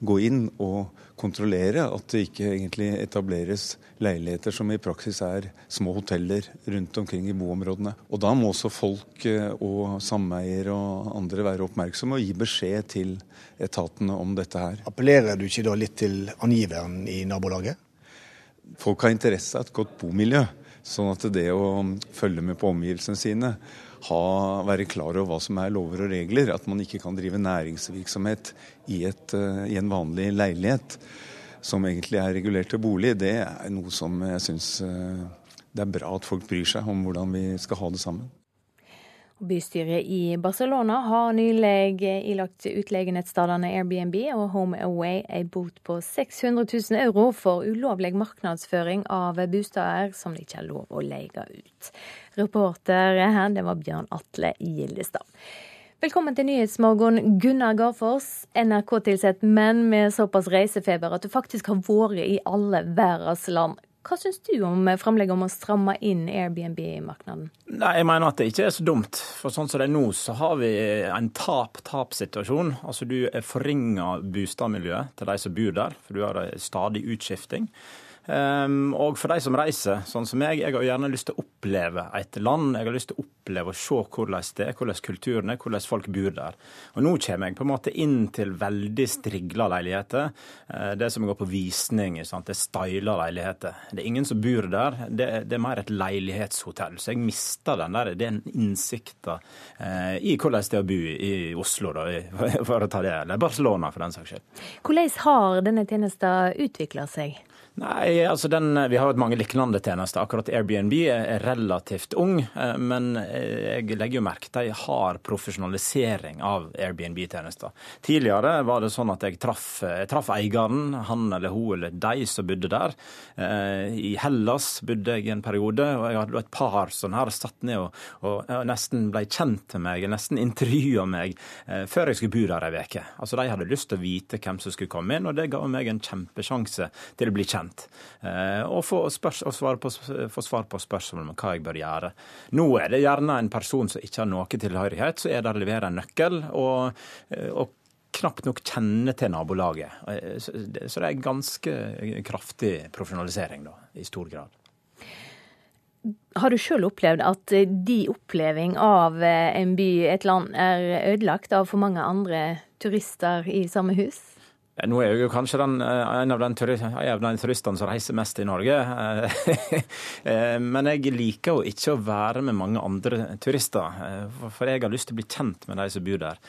gå inn og kontrollere at det ikke egentlig etableres leiligheter som i praksis er små hoteller rundt omkring i boområdene. Og da må også folk eh, og sameier og andre være oppmerksomme og gi beskjed til etatene om dette her.
Appellerer du ikke da litt til angiveren i nabolaget?
Folk har interesse av et godt bomiljø. Sånn at det å følge med på omgivelsene sine, ha, være klar over hva som er lover og regler, at man ikke kan drive næringsvirksomhet i, et, eh, i en vanlig leilighet som egentlig er regulert til bolig, det er noe som jeg syns eh, det er bra at folk bryr seg om hvordan vi skal ha det sammen.
Bystyret i Barcelona har nylig ilagt utleienettstedene Airbnb og HomeAway en bot på 600 000 euro for ulovlig markedsføring av bosteder som de ikke har lov å leie ut. Reporter her, det var Bjørn Atle Gildestad. Velkommen til Nyhetsmorgen, Gunnar Garfors, NRK-tilsett, men med såpass reisefeber at du faktisk har vært i alle verdens land. Hva syns du om framlegget om å stramme inn Airbnb-markedet?
Nei, Jeg mener at det ikke er så dumt. For sånn som det er nå, så har vi en tap-tap-situasjon. Altså Du forringer boligmiljøet til de som bor der, for du har stadig utskifting. Um, og for de som reiser, sånn som meg, jeg har gjerne lyst til å oppleve et land. Jeg har lyst til å oppleve og se hvordan det er, hvordan kulturen er, hvordan folk bor der. Og nå kommer jeg på en måte inn til veldig strigla leiligheter. Uh, det som går på visning, sant? det er styla leiligheter. Det er ingen som bor der. Det, det, er mer et leilighetshotell. Så jeg mister den der, den innsikta uh, i hvordan det er å bo i Oslo, da, for å ta det, eller Barcelona for den saks skyld.
Hvordan har denne tjenesten utvikla seg?
Nei, altså den, Vi har jo mange lignende tjenester. Akkurat Airbnb er relativt ung, eh, men eh, jeg legger jo merke til at jeg har profesjonalisering av Airbnb-tjenester. Tidligere var det sånn at jeg traff, jeg traff eieren, han eller hun eller de som bodde der. Eh, I Hellas bodde jeg en periode, og jeg hadde et par som her satt ned og, og nesten ble kjent med meg, nesten intervjua meg før jeg skulle bo der ei uke. Altså, de hadde lyst til å vite hvem som skulle komme inn, og det ga meg en kjempesjanse til å bli kjent kjent. Eh, og få, spørs, og svare på, få svar på spørsmål om hva jeg bør gjøre. Nå er det gjerne en person som ikke har noe tilhørighet, så er det å levere en nøkkel. og, eh, og knapt nok kjenner til nabolaget. Eh, så det er en ganske kraftig profesjonalisering, da, i stor grad.
Har du sjøl opplevd at de oppleving av en by, et land, er ødelagt av for mange andre turister i samme hus?
Nå er jeg jo kanskje den, eh, en, av de turistene som reiser mest i Norge. Eh, men jeg liker jo ikke å være med mange andre turister. Eh, for jeg har lyst til å bli kjent med de som bor der.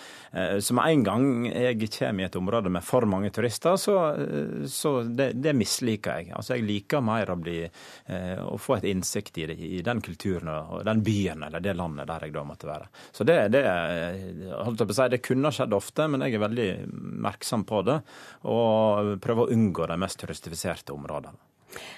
Så med en gang jeg kommer i et område med for mange turister, så, så det, det, misliker jeg. Altså Jeg liker mer å, bli, å få et innsikt i, det, i, den kulturen og den byen eller det landet der jeg da måtte være. Så det, det, holdt jeg på å si, det kunne skjedd ofte, men jeg er veldig merksom på det og prøve å unngå de mest turistifiserte områdene.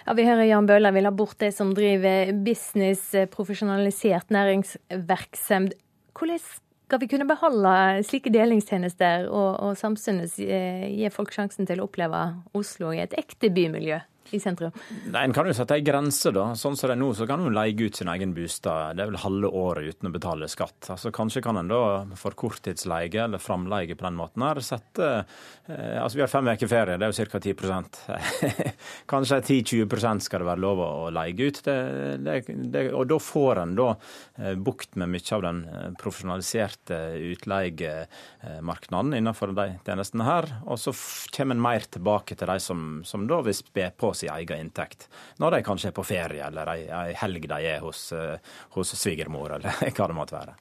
Ja, Vi hører Jan Bøhler vil ha bort de som driver business, eh, profesjonalisert næringsvirksomhet. Hvordan skal vi kunne beholde slike delingstjenester og, og samtidig eh, gi folk sjansen til å oppleve Oslo i et ekte bymiljø? I sentrum?
Nei, En kan jo sette ei grense, da. Sånn som det er nå, så kan en leie ut sin egen bostad. Det er vel halve året uten å betale skatt. Altså Kanskje kan en da for korttidsleie eller framleie på den måten her sette eh, Altså vi har fem uker ferie, det er jo ca. 10 Kanskje 10-20% skal det være lov å leie ut. Det, det, det, og da får en da eh, bukt med mye av den eh, profesjonaliserte utleiemarkedet innenfor de tjenestene her. Og så kommer en mer tilbake til de som, som da vil spe på sin egen inntekt. Når de kanskje er på ferie, eller ei, helg de er hos, eh, hos svigermor, eller hva det måtte være.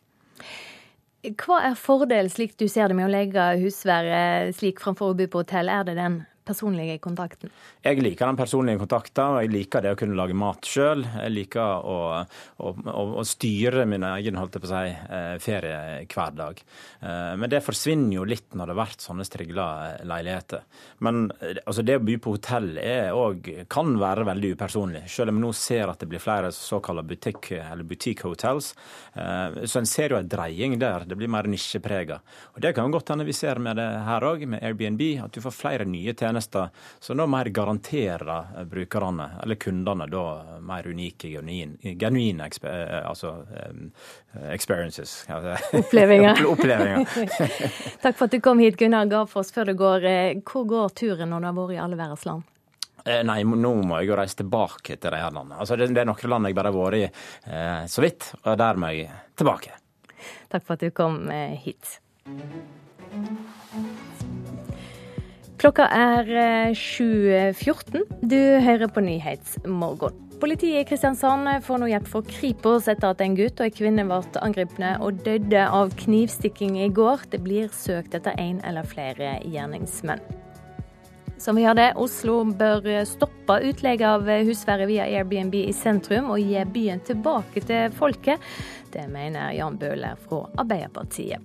Hva er fordelen, slik du ser det, med å legge husværet slik framfor å bo på hotell? Er det den personlige kontakten?
Jeg liker den personlige kontakten, og jeg liker det å kunne lage mat sjøl. Jeg liker å, å, å, å, styre min egen holdt jeg på å si, eh, ferie hver dag. Eh, men det forsvinner jo litt når det har vært sånne strigla leiligheter. Men altså, det å by på hotell også, kan være veldig upersonlig, selv om vi nå ser at det blir flere såkalte butikk, eller butikkhotels. Så en ser jo en dreying der. Det blir mer nisjeprega. Og Det kan godt hende vi ser med det her òg, med Airbnb, at du får flere nye tjenester som da mer garanterer brukerne, eller kundene, da mer unike, genuine altså, experiences.
Opplevelser. Takk for at du kom hit, Gunnar Gavfoss. Før du går, hvor går turen når du har vært i alle verdens land?
Nei, nå må jeg jo reise tilbake til de her landene. Altså, det, er noen land jeg bare har vært i eh, så vidt, og der må jeg tilbake.
Takk for at du kom eh, hit. Klokka er 7.14. Eh, du hører på Nyhetsmorgen. Politiet i Kristiansand får nå hjelp fra Kripos etter at en gutt og en kvinne ble angrepne og døde av knivstikking i går. Det blir søkt etter én eller flere gjerningsmenn. Som vi hørte, Oslo bør stoppe utleie av husværet via Airbnb i sentrum og gi byen tilbake til folket. Det mener Jan Bøhler fra Arbeiderpartiet.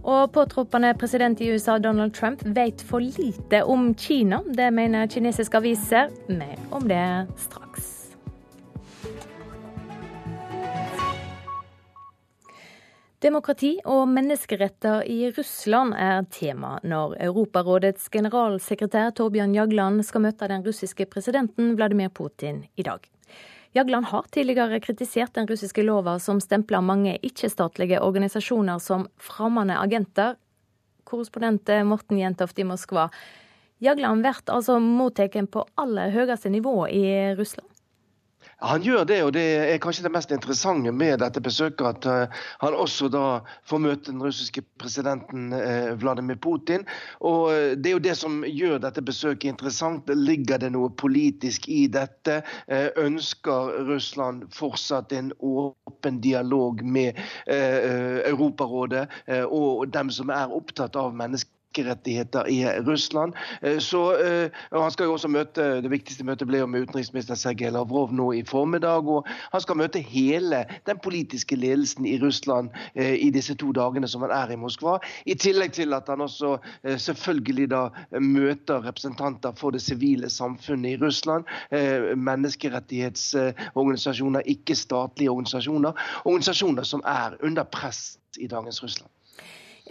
Og påtroppende president i USA Donald Trump vet for lite om Kina. Det mener kinesiske aviser. Mer om det straks. Demokrati og menneskeretter i Russland er tema når Europarådets generalsekretær Torbjørn Jagland skal møte den russiske presidenten Vladimir Putin i dag. Jagland har tidligere kritisert den russiske lova som stempler mange ikke-statlige organisasjoner som fremmede agenter. Korrespondent Morten Jentoft i Moskva. Jagland blir altså mottatt på aller høyeste nivå i Russland?
Han gjør det, og det er kanskje det mest interessante med dette besøket. At uh, han også da får møte den russiske presidenten uh, Vladimir Putin. Og uh, det er jo det som gjør dette besøket interessant. Ligger det noe politisk i dette? Ønsker Russland fortsatt en åpen dialog med Europarådet og dem som er opptatt av mennesker? Menneskerettigheter i Russland. Eh, så, eh, og han skal jo også møte, Det viktigste møtet ble jo med utenriksminister Sergej Lavrov nå i formiddag. og Han skal møte hele den politiske ledelsen i Russland eh, i disse to dagene som han er i Moskva. I tillegg til at han også selvfølgelig da møter representanter for det sivile samfunnet i Russland. Menneskerettighetsorganisasjoner, ikke-statlige organisasjoner. Organisasjoner som er under press i dagens Russland.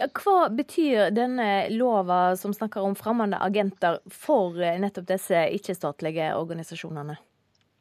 Ja, hva betyr denne lova som snakker om fremmede agenter for eh, nettopp disse ikke-statlige organisasjonene?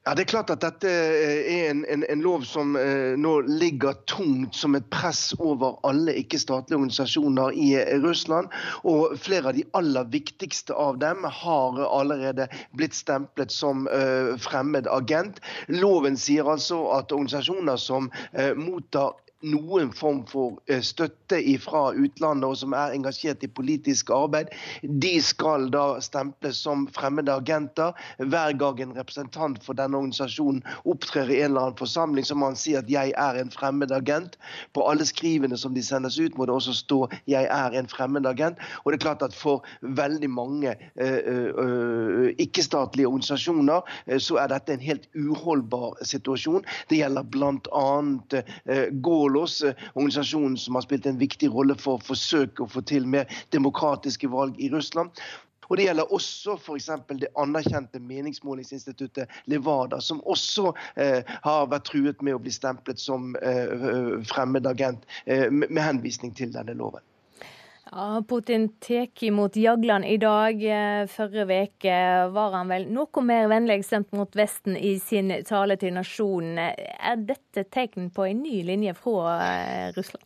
Ja, det er klart at Dette eh, er en, en, en lov som eh, nå ligger tungt som et press over alle ikke-statlige organisasjoner i eh, Russland. Og flere av de aller viktigste av dem har allerede blitt stemplet som eh, fremmed agent. Loven sier altså at organisasjoner som eh, mottar noen form for eh, støtte fra utlandet og som er engasjert i politisk arbeid, de skal da stemples som fremmede agenter. Hver gang en representant for denne organisasjonen opptrer i en eller annen forsamling, så må han si at 'jeg er en fremmed agent'. På alle skrivene som de sendes ut, må det også stå 'jeg er en fremmed agent'. Og det er klart at for veldig mange uh, uh, ikke-statlige organisasjoner så er dette en helt uholdbar situasjon. Det gjelder bl.a. Uh, eh, organisasjonen som har spilt en viktig rolle for å forsøke å få til mer demokratiske valg i Russland. Og Det gjelder også f.eks. det anerkjente meningsmålingsinstituttet Levada, som også eh, har vært truet med å bli stemplet som eh, fremmed agent eh, med henvisning til denne loven.
Ja, Putin tar imot Jagland i dag. Eh, forrige uke var han vel noe mer vennlig stemt mot Vesten i sin tale til nasjonen. Er dette tegn på en ny linje fra eh, Russland?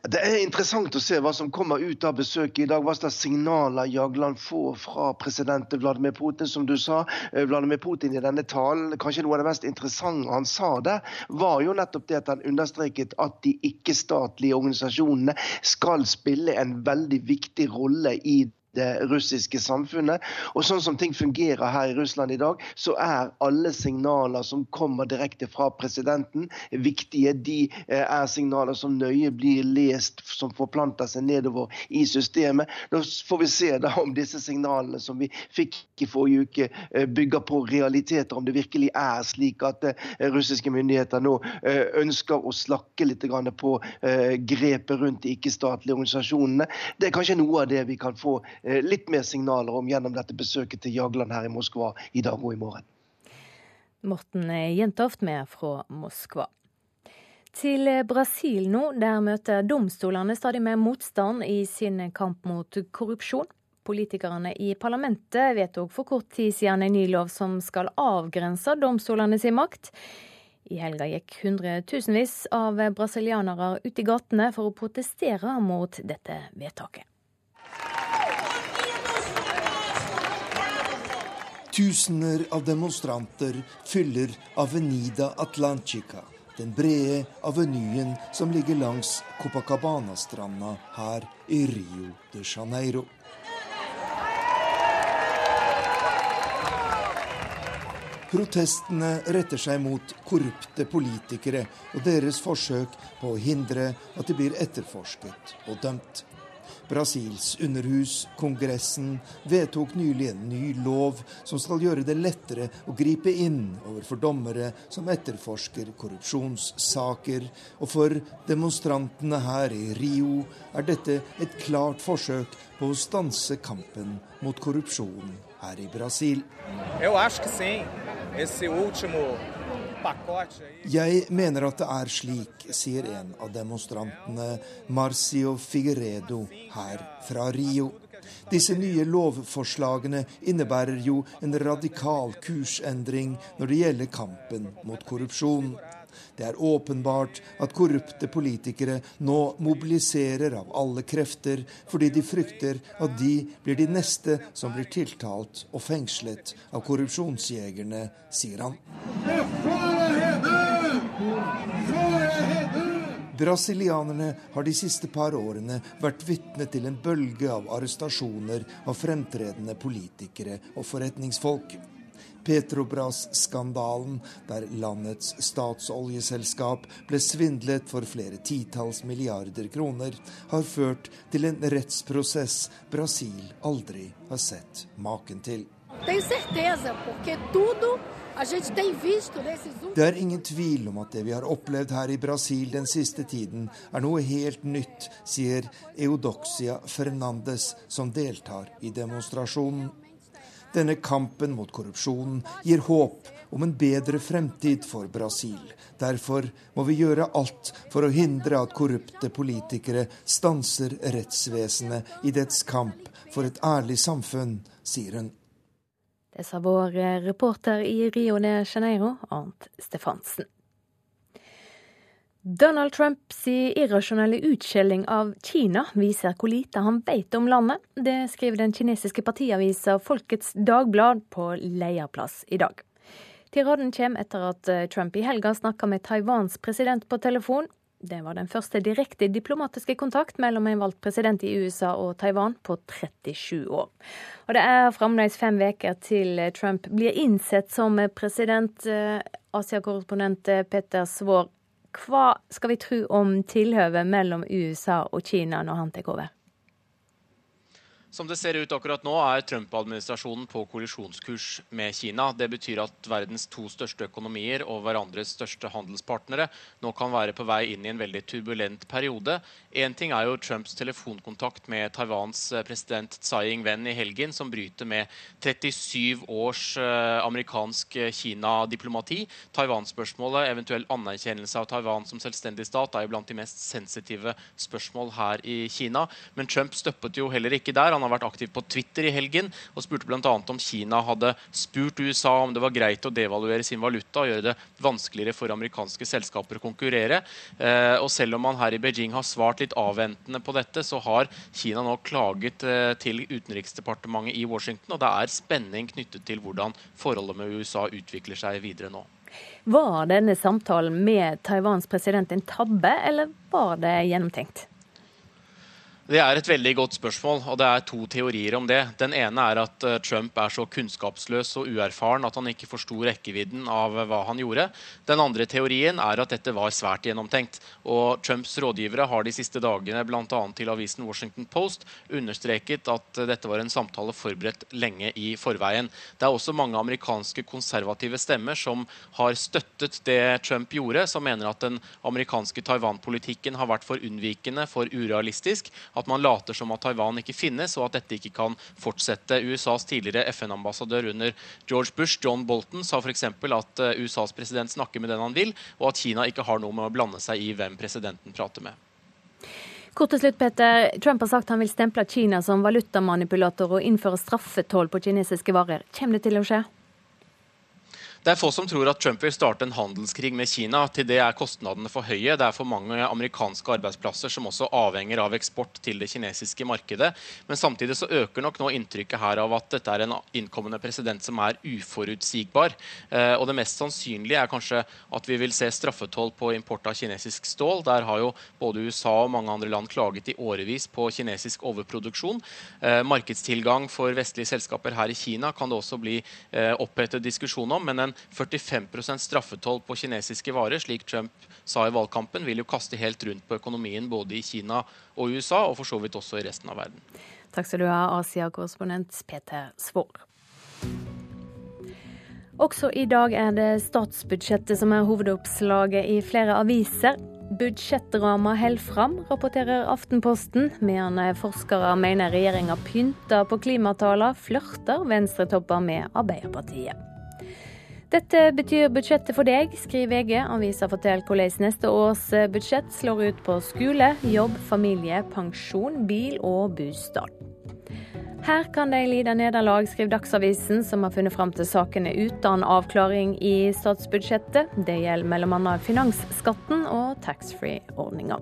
Det er interessant å se hva som kommer ut av besøket i dag. Hva slags signaler Jagland får fra president Vladimir Putin. Som du sa, eh, Vladimir Putin i denne talen, kanskje noe av det mest interessante han sa der, var jo nettopp det at han understreket at de ikke-statlige organisasjonene skal spille en veldig viktig rolle i det russiske samfunnet. Og sånn som ting fungerer her i Russland i dag, så er alle signaler som kommer direkte fra presidenten, viktige. De eh, er signaler som nøye blir lest, som forplanter seg nedover i systemet. Da får vi se da om disse signalene som vi fikk i forrige uke, eh, bygger på realiteter. Om det virkelig er slik at eh, russiske myndigheter nå ønsker å slakke litt på grepet rundt de ikke-statlige organisasjonene. Det er kanskje noe av det vi kan få litt mer signaler om gjennom dette besøket til Jagland her i Moskva i dag og i morgen.
Morten Jentoft med fra Moskva. Til Brasil nå, der møter domstolene stadig mer motstand i sin kamp mot korrupsjon. Politikerne i parlamentet vedtok for kort tid siden en ny lov som skal avgrense domstolene sin makt. I helga gikk hundretusenvis av brasilianere ut i gatene for å protestere mot dette vedtaket.
Tusener av demonstranter fyller Avenida Atlantica, den brede avenyen som ligger langs Copacabana-stranda her i Rio de Janeiro. Protestene retter seg mot korrupte politikere og deres forsøk på å hindre at de blir etterforsket og dømt. Brasils underhus, Kongressen, vedtok nylig en ny lov som skal gjøre det lettere å gripe inn overfor dommere som etterforsker korrupsjonssaker. Og for demonstrantene her i Rio er dette et klart forsøk på å stanse kampen mot korrupsjon her i Brasil.
Jeg tror último
jeg mener at det er slik, sier en av demonstrantene, Marcio Figueredo, her fra Rio. Disse nye lovforslagene innebærer jo en radikal kursendring når det gjelder kampen mot korrupsjon. Det er åpenbart at korrupte politikere nå mobiliserer av alle krefter fordi de frykter at de blir de neste som blir tiltalt og fengslet av korrupsjonsjegerne, sier han. Brasilianerne har de siste par årene vært vitne til en bølge av arrestasjoner av fremtredende politikere og forretningsfolk. Petrobras-skandalen, der landets statsoljeselskap ble svindlet for flere titalls milliarder kroner, har ført til en rettsprosess Brasil aldri har sett maken til. Det er ingen tvil om at det vi har opplevd her i Brasil den siste tiden, er noe helt nytt, sier Eudoxia Fernandes, som deltar i demonstrasjonen. Denne kampen mot korrupsjonen gir håp om en bedre fremtid for Brasil. Derfor må vi gjøre alt for å hindre at korrupte politikere stanser rettsvesenet i dets kamp for et ærlig samfunn, sier hun.
Det sa vår reporter i Rio de Janeiro, Arnt Stefansen. Donald Trumps irrasjonelle utskjelling av Kina viser hvor lite han vet om landet. Det skriver den kinesiske partiavisa Folkets Dagblad på lederplass i dag. Tiraden kommer etter at Trump i helga snakka med Taiwans president på telefon. Det var den første direkte diplomatiske kontakt mellom en valgt president i USA og Taiwan på 37 år. Og det er fremdeles fem uker til Trump blir innsett som president. Eh, Asia-korrespondent Peter Svaar, hva skal vi tro om tilhøvet mellom USA og Kina når han tar over?
Som det ser ut akkurat nå, er Trump-administrasjonen på kollisjonskurs med Kina. Det betyr at verdens to største økonomier og hverandres største handelspartnere nå kan være på vei inn i en veldig turbulent periode. Én ting er jo Trumps telefonkontakt med Taiwans eh, president Tsai Ing-wen i helgen, som bryter med 37 års eh, amerikansk eh, Kina-diplomati. Taiwan-spørsmålet, eventuell anerkjennelse av Taiwan som selvstendig stat, er jo blant de mest sensitive spørsmål her i Kina. Men Trump støppet jo heller ikke der. Han har vært aktiv på Twitter i helgen og spurte bl.a. om Kina hadde spurt USA om det var greit å devaluere sin valuta og gjøre det vanskeligere for amerikanske selskaper å konkurrere. Eh, og selv om man her i Beijing har svart litt avventende på dette, så har Kina nå klaget eh, til Utenriksdepartementet i Washington, og det er spenning knyttet til hvordan forholdet med USA utvikler seg videre nå.
Var denne samtalen med Taiwans president en tabbe, eller var det gjennomtenkt?
Det er et veldig godt spørsmål, og det er to teorier om det. Den ene er at eh, Trump er så kunnskapsløs og uerfaren at han ikke forsto rekkevidden av hva han gjorde. Den andre teorien er at dette var svært gjennomtenkt. Og Trumps rådgivere har de siste dagene bl.a. til avisen Washington Post understreket at dette var en samtale forberedt lenge i forveien. Det er også mange amerikanske konservative stemmer som har støttet det Trump gjorde, som mener at den amerikanske Taiwan-politikken har vært for unnvikende, for urealistisk at man later som at Taiwan ikke finnes, og at dette ikke kan fortsette. USAs tidligere FN-ambassadør under George Bush, John Bolton, sa f.eks. at eh, USAs president snakker med den han vil, og at Kina ikke har noe med å blande seg i hvem presidenten prater med.
Kort til slutt, Peter. Trump har sagt han vil stemple Kina som valutamanipulator og innføre straffetoll på kinesiske varer. Kommer det til å skje?
Det er få som tror at Trump vil starte en handelskrig med Kina. Til det er kostnadene for høye. Det er for mange amerikanske arbeidsplasser som også avhenger av eksport til det kinesiske markedet. Men samtidig så øker nok nå inntrykket her av at dette er en innkommende president som er uforutsigbar. Eh, og det mest sannsynlige er kanskje at vi vil se straffetoll på import av kinesisk stål. Der har jo både USA og mange andre land klaget i årevis på kinesisk overproduksjon. Eh, markedstilgang for vestlige selskaper her i Kina kan det også bli eh, opphetet diskusjon om. men en men 45% straffetoll på kinesiske varer, slik Trump sa i valgkampen, vil jo kaste helt rundt på økonomien både i Kina og USA, og for så vidt også i resten av verden.
Takk skal du ha, Asia-korrespondent Peter Svår. Også i dag er det statsbudsjettet som er hovedoppslaget i flere aviser. Budsjettramma holder fram, rapporterer Aftenposten, medan forskere mener regjeringa pynter på klimatallene, flørter venstretopper med Arbeiderpartiet. Dette betyr budsjettet for deg, skriver VG. Avisa forteller hvordan neste års budsjett slår ut på skole, jobb, familie, pensjon, bil og bostad. Her kan de lide nederlag, skriver Dagsavisen, som har funnet fram til sakene uten avklaring i statsbudsjettet. Det gjelder bl.a. finansskatten og taxfree-ordninga.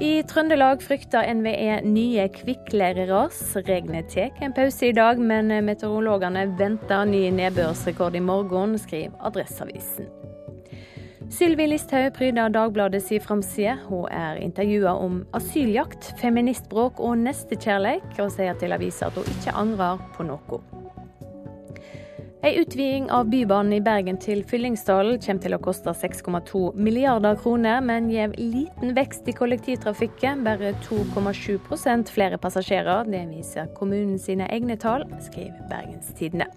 I Trøndelag frykter NVE nye kvikkleireras. Regnet tar en pause i dag, men meteorologene venter ny nedbørsrekord i morgen, skriver Adresseavisen. Sylvi Listhaug pryder Dagbladet si framside. Hun er intervjua om asyljakt, feministbråk og nestekjærleik, og sier til avisa at hun ikke angrer på noe. En utviding av Bybanen i Bergen til Fyllingsdalen kommer til å koste 6,2 milliarder kroner, men gir liten vekst i kollektivtrafikken, bare 2,7 flere passasjerer. Det viser kommunen sine egne tall, skriver Bergens Tidende.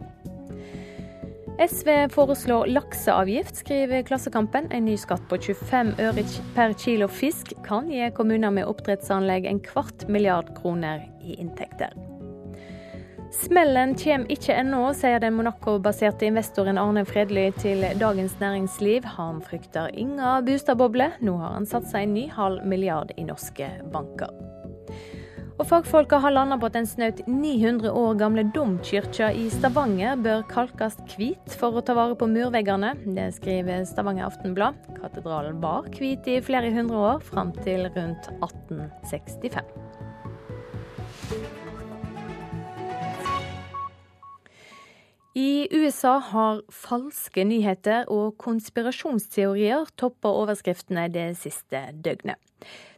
SV foreslår lakseavgift, skriver Klassekampen. En ny skatt på 25 øre per kilo fisk kan gi kommuner med oppdrettsanlegg en kvart milliard kroner i inntekter. Smellen kommer ikke ennå, sier den Monaco-baserte investoren Arne Fredly til Dagens Næringsliv. Han frykter inga boligboble. Nå har han satsa en ny halv milliard i norske banker. Og Fagfolka har landa på at den snaut 900 år gamle domkirka i Stavanger bør kalkes hvit for å ta vare på murveggene. Det skriver Stavanger Aftenblad. Katedralen var hvit i flere hundre år, fram til rundt 1865. I USA har falske nyheter og konspirasjonsteorier toppa overskriftene det siste døgnet.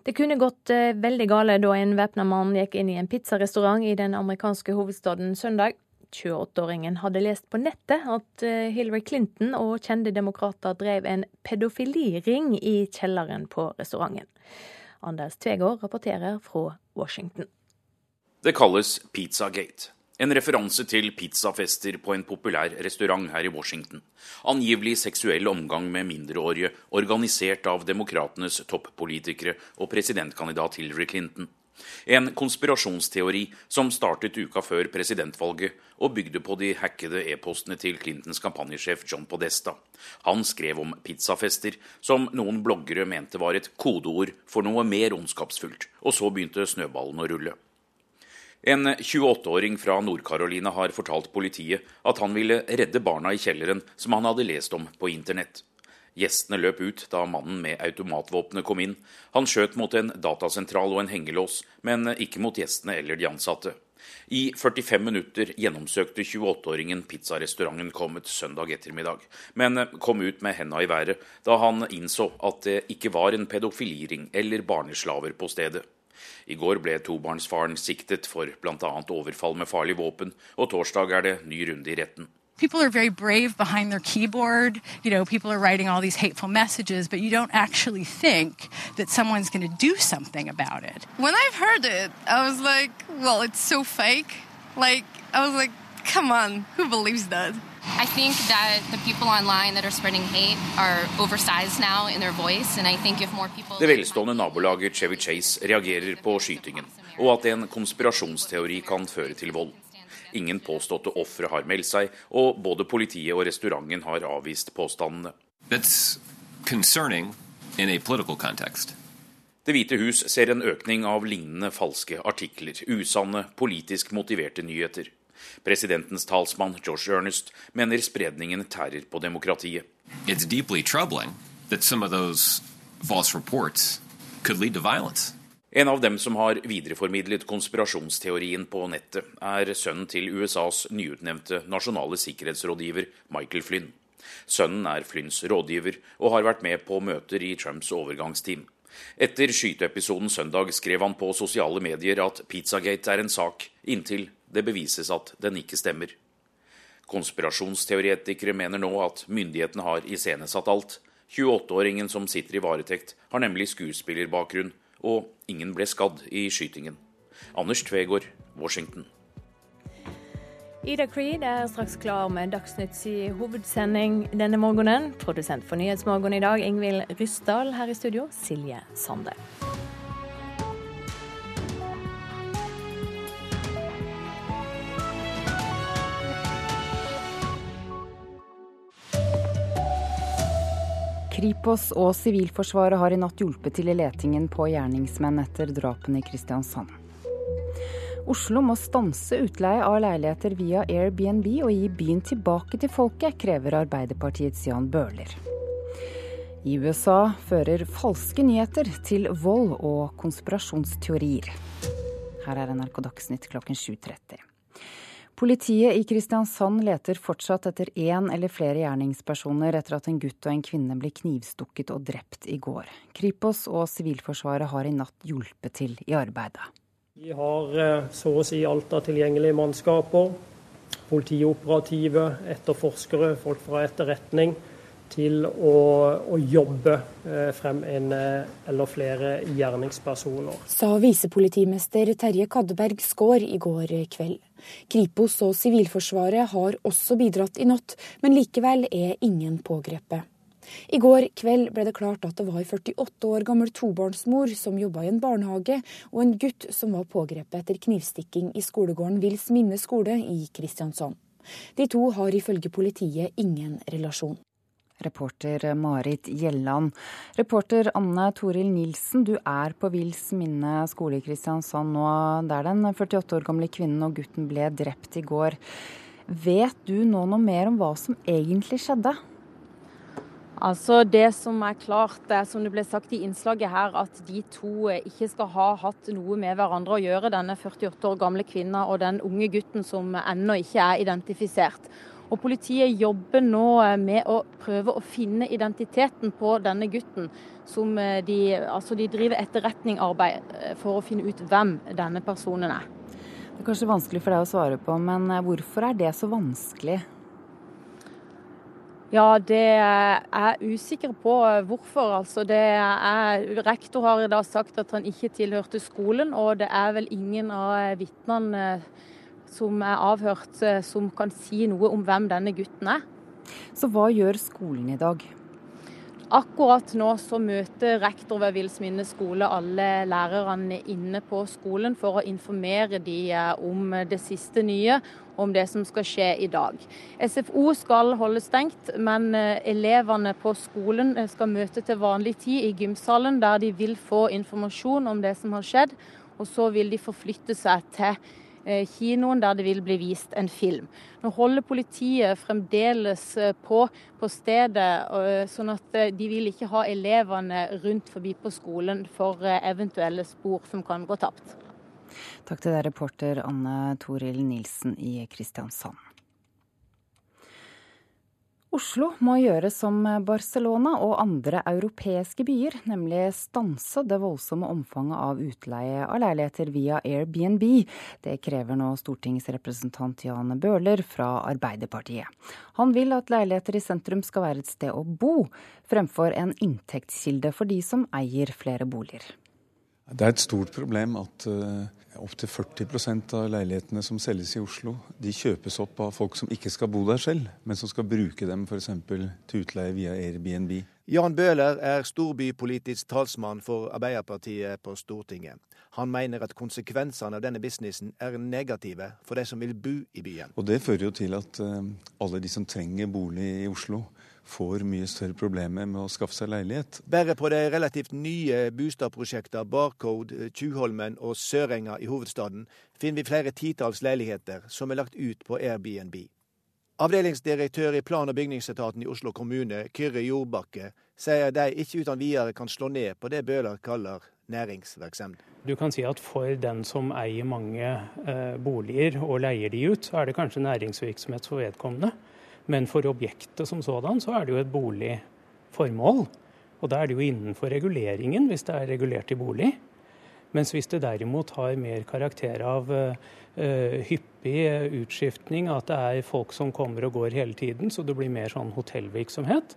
Det kunne gått eh, veldig gale da en væpna mann gikk inn i en pizzarestaurant i den amerikanske hovedstaden søndag. 28-åringen hadde lest på nettet at eh, Hillary Clinton og kjente demokrater drev en pedofiliring i kjelleren på restauranten. Anders Tvegård rapporterer fra Washington.
Det kalles Pizzagate. En referanse til pizzafester på en populær restaurant her i Washington. Angivelig seksuell omgang med mindreårige, organisert av demokratenes toppolitikere og presidentkandidat Hillary Clinton. En konspirasjonsteori som startet uka før presidentvalget og bygde på de hackede e-postene til Clintons kampanjesjef John Podesta. Han skrev om pizzafester, som noen bloggere mente var et kodeord for noe mer ondskapsfullt, og så begynte snøballen å rulle. En 28-åring fra Nord-Carolina har fortalt politiet at han ville redde barna i kjelleren som han hadde lest om på internett. Gjestene løp ut da mannen med automatvåpenet kom inn. Han skjøt mot en datasentral og en hengelås, men ikke mot gjestene eller de ansatte. I 45 minutter gjennomsøkte 28-åringen pizzarestauranten kommet søndag ettermiddag, men kom ut med henda i været da han innså at det ikke var en pedofiliring eller barneslaver på stedet. I går ble tobarnsfaren siktet for bl.a. overfall med farlig våpen, og torsdag er det ny runde i retten.
People are very brave behind their keyboard. You know, people are writing all these hateful messages, but you don't actually think that someone's going to do something about it.
When I've heard it, I was like, well, it's so fake. Like, I was like, come on, who believes that?
I think that the people online that are spreading hate are oversized now in their voice, and I think if more people
Det velstående nabolaget Chevy Chase reagerer på skytingen, og at en konspirasjonsteori kan føre til vold. Ingen påståtte ofre har meldt seg, og både politiet og restauranten har avvist påstandene. Det hvite hus ser en økning av lignende falske artikler, usanne, politisk motiverte nyheter. Presidentens talsmann George Ernest mener spredningen tærer på demokratiet.
It's deeply troubling that some of those false reports could lead to violence.
En av dem som har videreformidlet konspirasjonsteorien på nettet, er sønnen til USAs nyutnevnte nasjonale sikkerhetsrådgiver Michael Flynn. Sønnen er Flynns rådgiver og har vært med på møter i Trumps overgangsteam. Etter skyteepisoden søndag skrev han på sosiale medier at Pizzagate er en sak, inntil det bevises at den ikke stemmer. Konspirasjonsteoretikere mener nå at myndighetene har iscenesatt alt. 28-åringen som sitter i varetekt, har nemlig skuespillerbakgrunn og ingen ble skadd i skytingen. Anders Tvegård, Washington.
Ida Creed er straks klar med Dagsnytts hovedsending denne morgenen. Produsent for Nyhetsmorgen i dag, Ingvild Ryssdal. Her i studio, Silje Sande.
Kripos og Sivilforsvaret har i natt hjulpet til i letingen på gjerningsmenn etter drapene i Kristiansand. Oslo må stanse utleie av leiligheter via Airbnb og gi byen tilbake til folket, krever Arbeiderpartiets Jan Bøhler. I USA fører falske nyheter til vold og konspirasjonsteorier. Her er NRK Dagsnytt klokken 7.30. Politiet i Kristiansand leter fortsatt etter én eller flere gjerningspersoner etter at en gutt og en kvinne ble knivstukket og drept i går. Kripos og Sivilforsvaret har i natt hjulpet til i arbeidet.
Vi har eh, så å si alt av tilgjengelige mannskaper. Politioperative, etterforskere, folk fra etterretning til å, å jobbe eh, frem en eh, eller flere gjerningspersoner.
Sa visepolitimester Terje Kaddeberg Skaar i går kveld. Kripos og Sivilforsvaret har også bidratt i natt, men likevel er ingen pågrepet. I går kveld ble det klart at det var 48 år gammel tobarnsmor som jobba i en barnehage, og en gutt som var pågrepet etter knivstikking i skolegården Vils minne skole i Kristiansand. De to har ifølge politiet ingen relasjon.
Reporter Marit Gjelland. Reporter Anne Toril Nilsen, du er på Vils minne skole i Kristiansand nå, der den 48 år gamle kvinnen og gutten ble drept i går. Vet du nå noe mer om hva som egentlig skjedde?
Altså Det som er klart, det er som det ble sagt i innslaget her, at de to ikke skal ha hatt noe med hverandre å gjøre, denne 48 år gamle kvinna og den unge gutten som ennå ikke er identifisert. Og Politiet jobber nå eh, med å prøve å finne identiteten på denne gutten. Som eh, de, altså de driver etterretningarbeid eh, for å finne ut hvem denne personen er.
Det er kanskje vanskelig for deg å svare på, men hvorfor er det så vanskelig?
Ja, det er jeg usikker på hvorfor. Altså, det er, rektor har da sagt at han ikke tilhørte skolen, og det er vel ingen av vitnene som er avhørt, eh, som kan si noe om hvem denne gutten er.
Så hva gjør skolen i dag?
Akkurat nå så møter rektor ved Vilsminne skole alle lærerne inne på skolen for å informere de eh, om det siste nye, om det som skal skje i dag. SFO skal holde stengt, men eh, elevene på skolen skal møte til vanlig tid i gymsalen, der de vil få informasjon om det som har skjedd. Og så vil de forflytte seg til kinoen der det vil bli vist en film. Nå holder politiet fremdeles eh, på på stedet, eh, sånn at de vil ikke ha elevene rundt forbi på skolen for eventuelle spor som kan gå tapt.
Takk til deg, reporter Anne Toril Nilsen i Kristiansand. Oslo må gjøre som Barcelona og andre europeiske byer, nemlig stanse det voldsomme omfanget av utleie av leiligheter via Airbnb. Det krever nå stortingsrepresentant Jan Bøhler fra Arbeiderpartiet. Han vil at leiligheter i sentrum skal være et sted å bo, fremfor en inntektskilde for de som eier flere boliger.
Det er et stort problem at uh, opptil 40% av leilighetene som selges i Oslo, de kjøpes opp av folk som ikke skal bo der selv, men som skal bruke dem f.eks. til utleie via Airbnb.
Jan Bøhler er storbypolitisk talsmann for Arbeiderpartiet på Stortinget. Han mener at konsekvensene av denne businessen er negative for de som vil bo i byen.
Og Det fører jo til at uh, alle de som trenger bolig i Oslo, får mye større problemer med å skaffe seg leilighet.
Bare på de relativt nye boligprosjektene Barcode, Tjuvholmen og Sørenga i hovedstaden finner vi flere titalls leiligheter som er lagt ut på Airbnb. Avdelingsdirektør i plan- og bygningsetaten i Oslo kommune, Kyrre Jordbakke, sier de ikke uten videre kan slå ned på det Bøhler kaller næringsvirksomhet.
Du kan si at For den som eier mange eh, boliger og leier de ut, så er det kanskje næringsvirksomhet for vedkommende. Men for objektet som sådan så er det jo et boligformål. Og da er det jo innenfor reguleringen hvis det er regulert i bolig. Mens hvis det derimot har mer karakter av uh, hyppig utskiftning, at det er folk som kommer og går hele tiden, så det blir mer sånn hotellvirksomhet,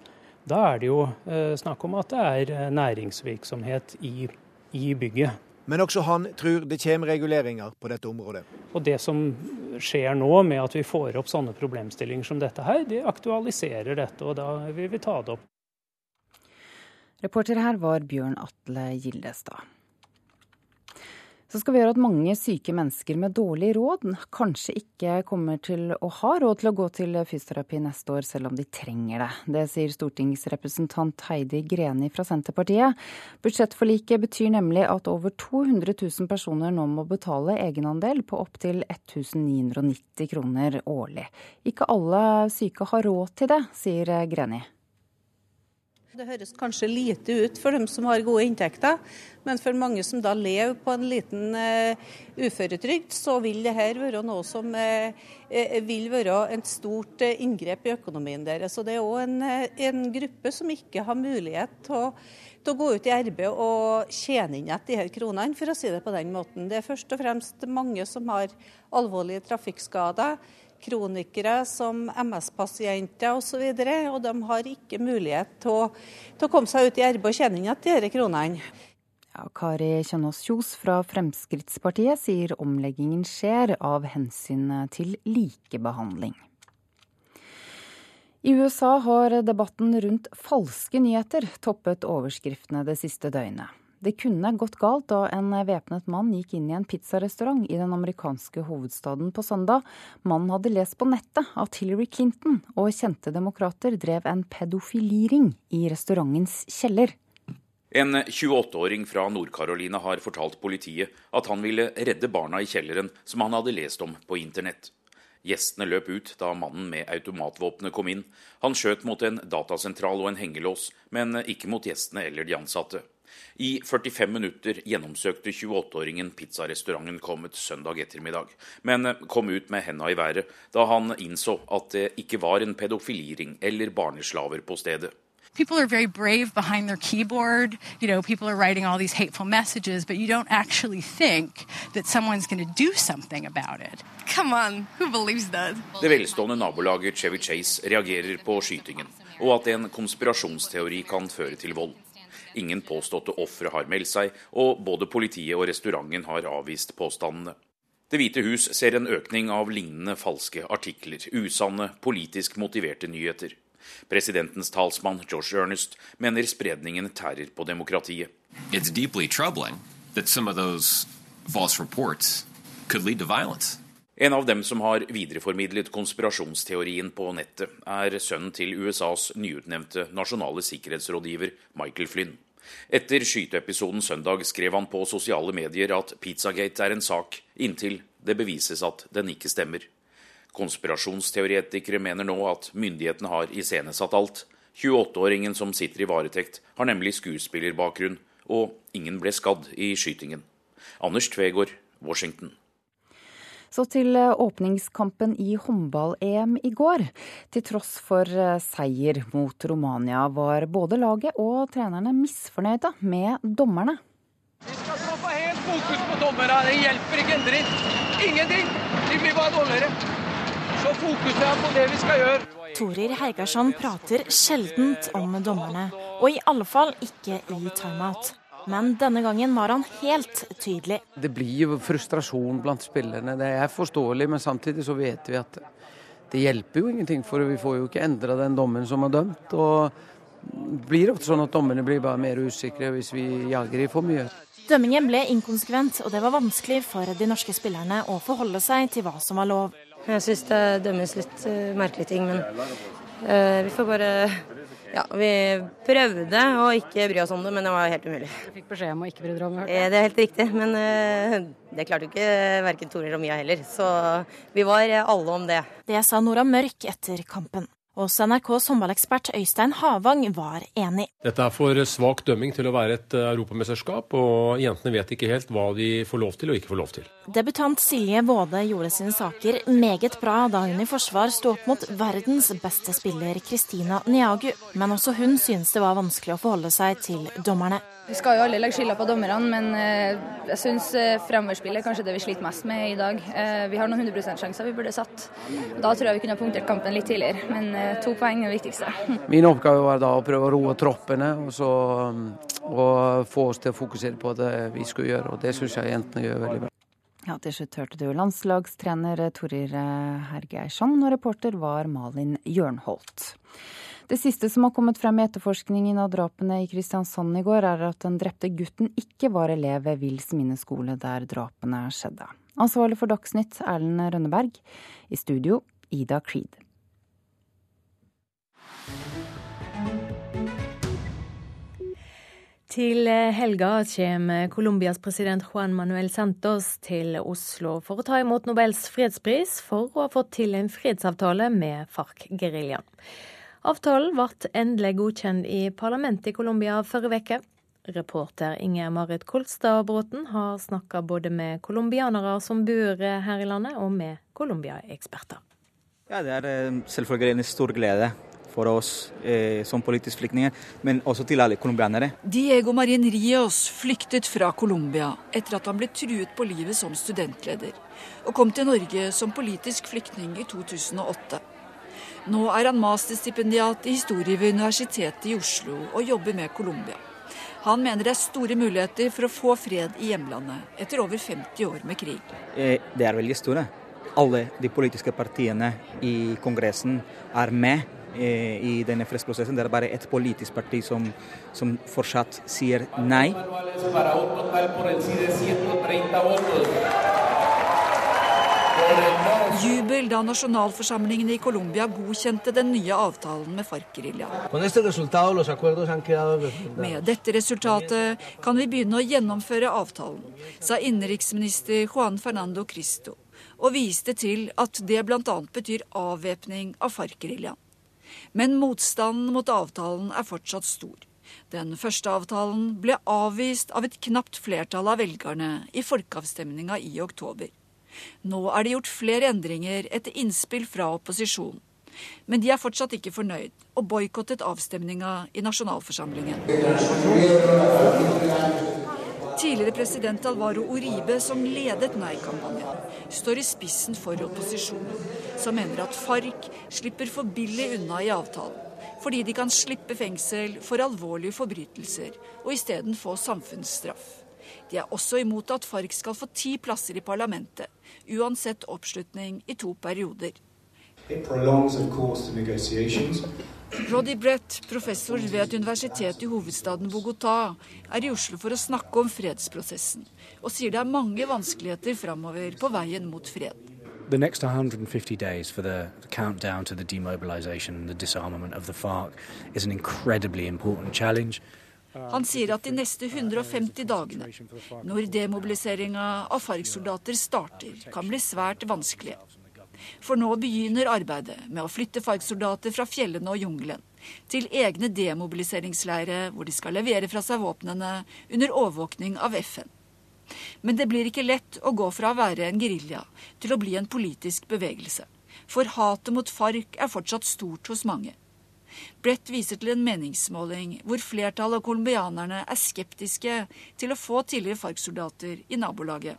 da er det jo uh, snakk om at det er næringsvirksomhet i, i bygget.
Men også han tror det kommer reguleringer på dette området.
Og Det som skjer nå med at vi får opp sånne problemstillinger som dette her, det aktualiserer dette, og da vil vi ta det opp.
Reporter her var Bjørn Atle Gildestad så skal vi gjøre at mange syke mennesker med dårlig råd kanskje ikke kommer til å ha råd til å gå til fysioterapi neste år, selv om de trenger det. Det sier stortingsrepresentant Heidi Greni fra Senterpartiet. Budsjettforliket betyr nemlig at over 200 000 personer nå må betale egenandel på opptil 1990 kroner årlig. Ikke alle syke har råd til det, sier Greni.
Det høres kanskje lite ut for dem som har gode inntekter, men for mange som da lever på en liten uh, uføretrygd, så vil det her være noe som uh, vil være et stort uh, inngrep i økonomien deres. Så det er òg en, en, gruppe som ikke har mulighet til å, å gå ut i arbeid og tjene inn igjen de her kronene, for å si det på den måten. Det er først og fremst mange som har alvorlige trafikkskader kronikere som MS-pasienter osv. Og, så og de har ikke mulighet til å, komme seg ut i arbeid og tjene inn igjen disse kronene.
Ja, Kari Kjønaas Kjos fra Fremskrittspartiet sier omleggingen skjer av hensyn til likebehandling. I USA har debatten rundt falske nyheter toppet overskriftene det siste døgnet. Det kunne gått galt da en væpnet mann gikk inn i en pizzarestaurant i den amerikanske hovedstaden på søndag. Mannen hadde lest på nettet at Hillary Clinton og kjente demokrater drev en pedofiliring i restaurantens kjeller.
En 28-åring fra Nord-Carolina har fortalt politiet at han ville redde barna i kjelleren som han hadde lest om på internett. Gjestene løp ut da mannen med automatvåpenet kom inn. Han skjøt mot en datasentral og en hengelås, men ikke mot gjestene eller de ansatte. I 45 minutter gjennomsøkte 28-åringen pizzarestauranten kommet søndag ettermiddag, men kom ut med henda i været da han innså at det ikke var en pedofiliring eller barneslaver på stedet.
people are very brave behind their keyboard. You know, people are writing all these hateful messages, but you don't actually think that someone's going to do something about it.
Come on, who believes that?
Det velstående nabolaget Chevy Chase reagerer på skytingen, og at en konspirasjonsteori kan føre til vold. Ingen påståtte ofre har meldt seg, og både politiet og restauranten har avvist påstandene. Det hvite hus ser en økning av lignende falske artikler, usanne, politisk motiverte nyheter. Presidentens talsmann George Ernest mener spredningen tærer på demokratiet.
It's deeply troubling that some of those false reports could lead to violence.
En av dem som har videreformidlet konspirasjonsteorien på nettet, er sønnen til USAs nyutnevnte nasjonale sikkerhetsrådgiver Michael Flynn. Etter skyteepisoden søndag skrev han på sosiale medier at Pizzagate er en sak, inntil det bevises at den ikke stemmer. Konspirasjonsteoretikere mener nå at myndighetene har iscenesatt alt. 28-åringen som sitter i varetekt, har nemlig skuespillerbakgrunn, og ingen ble skadd i skytingen. Anders Tvegård, Washington.
Så til eh, åpningskampen i håndball-EM i går. Til tross for eh, seier mot Romania var både laget og trenerne misfornøyde med dommerne.
Vi skal stå på helt fokus på dommerne. Det hjelper ikke en dritt. Ingenting. De blir bare dårligere. Så fokuset er på det vi skal gjøre.
Torir Heigarsson prater sjeldent om dommerne, og i alle fall ikke i timeout. Men denne gangen var han helt tydelig.
Det blir jo frustrasjon blant spillerne. Det er forståelig, men samtidig så vet vi at det hjelper jo ingenting. For vi får jo ikke endra den dommen som er dømt. Og det blir ofte sånn at dommerne blir bare mer usikre hvis vi jager i for mye.
Dømmingen ble inkonsekvent, og det var vanskelig for de norske spillerne å forholde seg til hva som var lov.
Jeg syns det dømmes litt uh, merkelige ting, men uh, vi får bare ja, vi prøvde å ikke bry oss om det, men det var helt umulig.
Du fikk beskjed om å ikke bry deg om det?
Eh, det er helt riktig, men uh, det klarte jo ikke verken Tore og Mia heller. Så vi var alle om det.
Det sa Nora Mørk etter kampen. Også NRKs håndballekspert Øystein Havang var enig.
Dette er for svak dømming til å være et europamesterskap, og jentene vet ikke helt hva de får lov til og ikke får lov til.
Debutant Silje Våde gjorde sine saker meget bra da hun i forsvar sto opp mot verdens beste spiller Kristina Niagu, men også hun synes det var vanskelig å forholde seg til dommerne.
Vi skal jo alle legge skylda på dommerne, men jeg syns fremoverspillet er kanskje det vi sliter mest med i dag. Vi har noen 100 sjanser vi burde satt. Da tror jeg vi kunne ha punktert kampen litt tidligere, men to poeng er det viktigste.
Min oppgave var da å prøve å roe troppene og, så, og få oss til å fokusere på det vi skulle gjøre, og det syns jeg jentene gjør veldig bra.
Ja, Til slutt hørte du landslagstrener Torir Hergeirsson, og reporter var Malin Jørnholt. Det siste som har kommet frem i etterforskningen av drapene i Kristiansand i går, er at den drepte gutten ikke var elev ved Wills minneskole der drapene skjedde. Ansvarlig for Dagsnytt, Erlend Rønneberg. I studio, Ida Creed.
Til helga kommer Colombias president Juan Manuel Santos til Oslo for å ta imot Nobels fredspris for å ha fått til en fredsavtale med FARC-geriljaen. Avtalen ble endelig godkjent i parlamentet i Colombia forrige uke. Reporter Inger Marit Kolstad Bråten har snakka både med colombianere som bor her i landet, og med Colombia-eksperter.
Ja, det er selvfølgelig en stor glede for oss eh, som politiske flyktninger, men også til alle colombianere.
Diego Marin Rios flyktet fra Colombia etter at han ble truet på livet som studentleder, og kom til Norge som politisk flyktning i 2008. Nå er han masterstipendiat i historie ved Universitetet i Oslo og jobber med Colombia. Han mener det er store muligheter for å få fred i hjemlandet etter over 50 år med krig.
Eh, det er veldig store. Alle de politiske partiene i Kongressen er med eh, i denne fredsprosessen. Det er bare ett politisk parti som, som fortsatt sier nei.
Jubel da nasjonalforsamlingen i Colombia godkjente den nye avtalen med FARC-geriljaen. Med dette resultatet kan vi begynne å gjennomføre avtalen, sa innenriksminister Juan Fernando Cristo, og viste til at det bl.a. betyr avvæpning av FARC-geriljaen. Men motstanden mot avtalen er fortsatt stor. Den første avtalen ble avvist av et knapt flertall av velgerne i folkeavstemninga i oktober. Nå er det gjort flere endringer etter innspill fra opposisjonen. Men de er fortsatt ikke fornøyd, og boikottet avstemninga i nasjonalforsamlingen. Tidligere president Alvaro Uribe, som ledet nei-kampanjen, står i spissen for opposisjonen, som mener at FARC slipper for billig unna i avtalen, fordi de kan slippe fengsel for alvorlige forbrytelser og isteden få samfunnsstraff. De er også imot at FARC skal få ti plasser i parlamentet, uansett oppslutning i to perioder. Roddy Brett, professor ved et universitet i hovedstaden Bogotá, er i Oslo for å snakke om fredsprosessen, og sier det er mange vanskeligheter framover på veien mot fred.
The next 150 days for the countdown to the demobilization and the disarmament of the FARC is an incredibly important challenge.
Han sier at de neste 150 dagene, når demobiliseringa av FARC-soldater starter, kan bli svært vanskelige. For nå begynner arbeidet med å flytte FARC-soldater fra fjellene og jungelen til egne demobiliseringsleirer hvor de skal levere fra seg våpnene under overvåkning av FN. Men det blir ikke lett å gå fra å være en gerilja til å bli en politisk bevegelse. For hatet mot FARC er fortsatt stort hos mange. Brett viser til en meningsmåling hvor flertallet av colombianerne er skeptiske til å få tidligere FARC-soldater i nabolaget.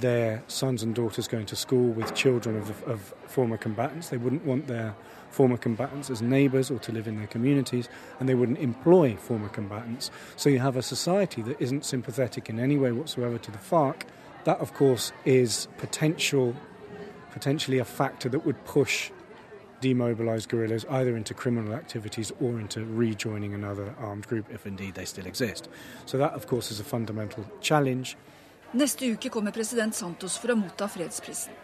Their sons and daughters going to school with children of, of former combatants. They wouldn't want their former combatants as neighbours or to live in their communities, and they wouldn't employ former combatants. So you have a society that isn't sympathetic in any way whatsoever to the FARC. That, of course, is potential, potentially a factor that would push demobilise guerrillas either into criminal activities or into rejoining another armed group, if indeed they still exist. So that, of course, is a fundamental challenge.
Neste uke kommer president Santos for å motta fredsprisen.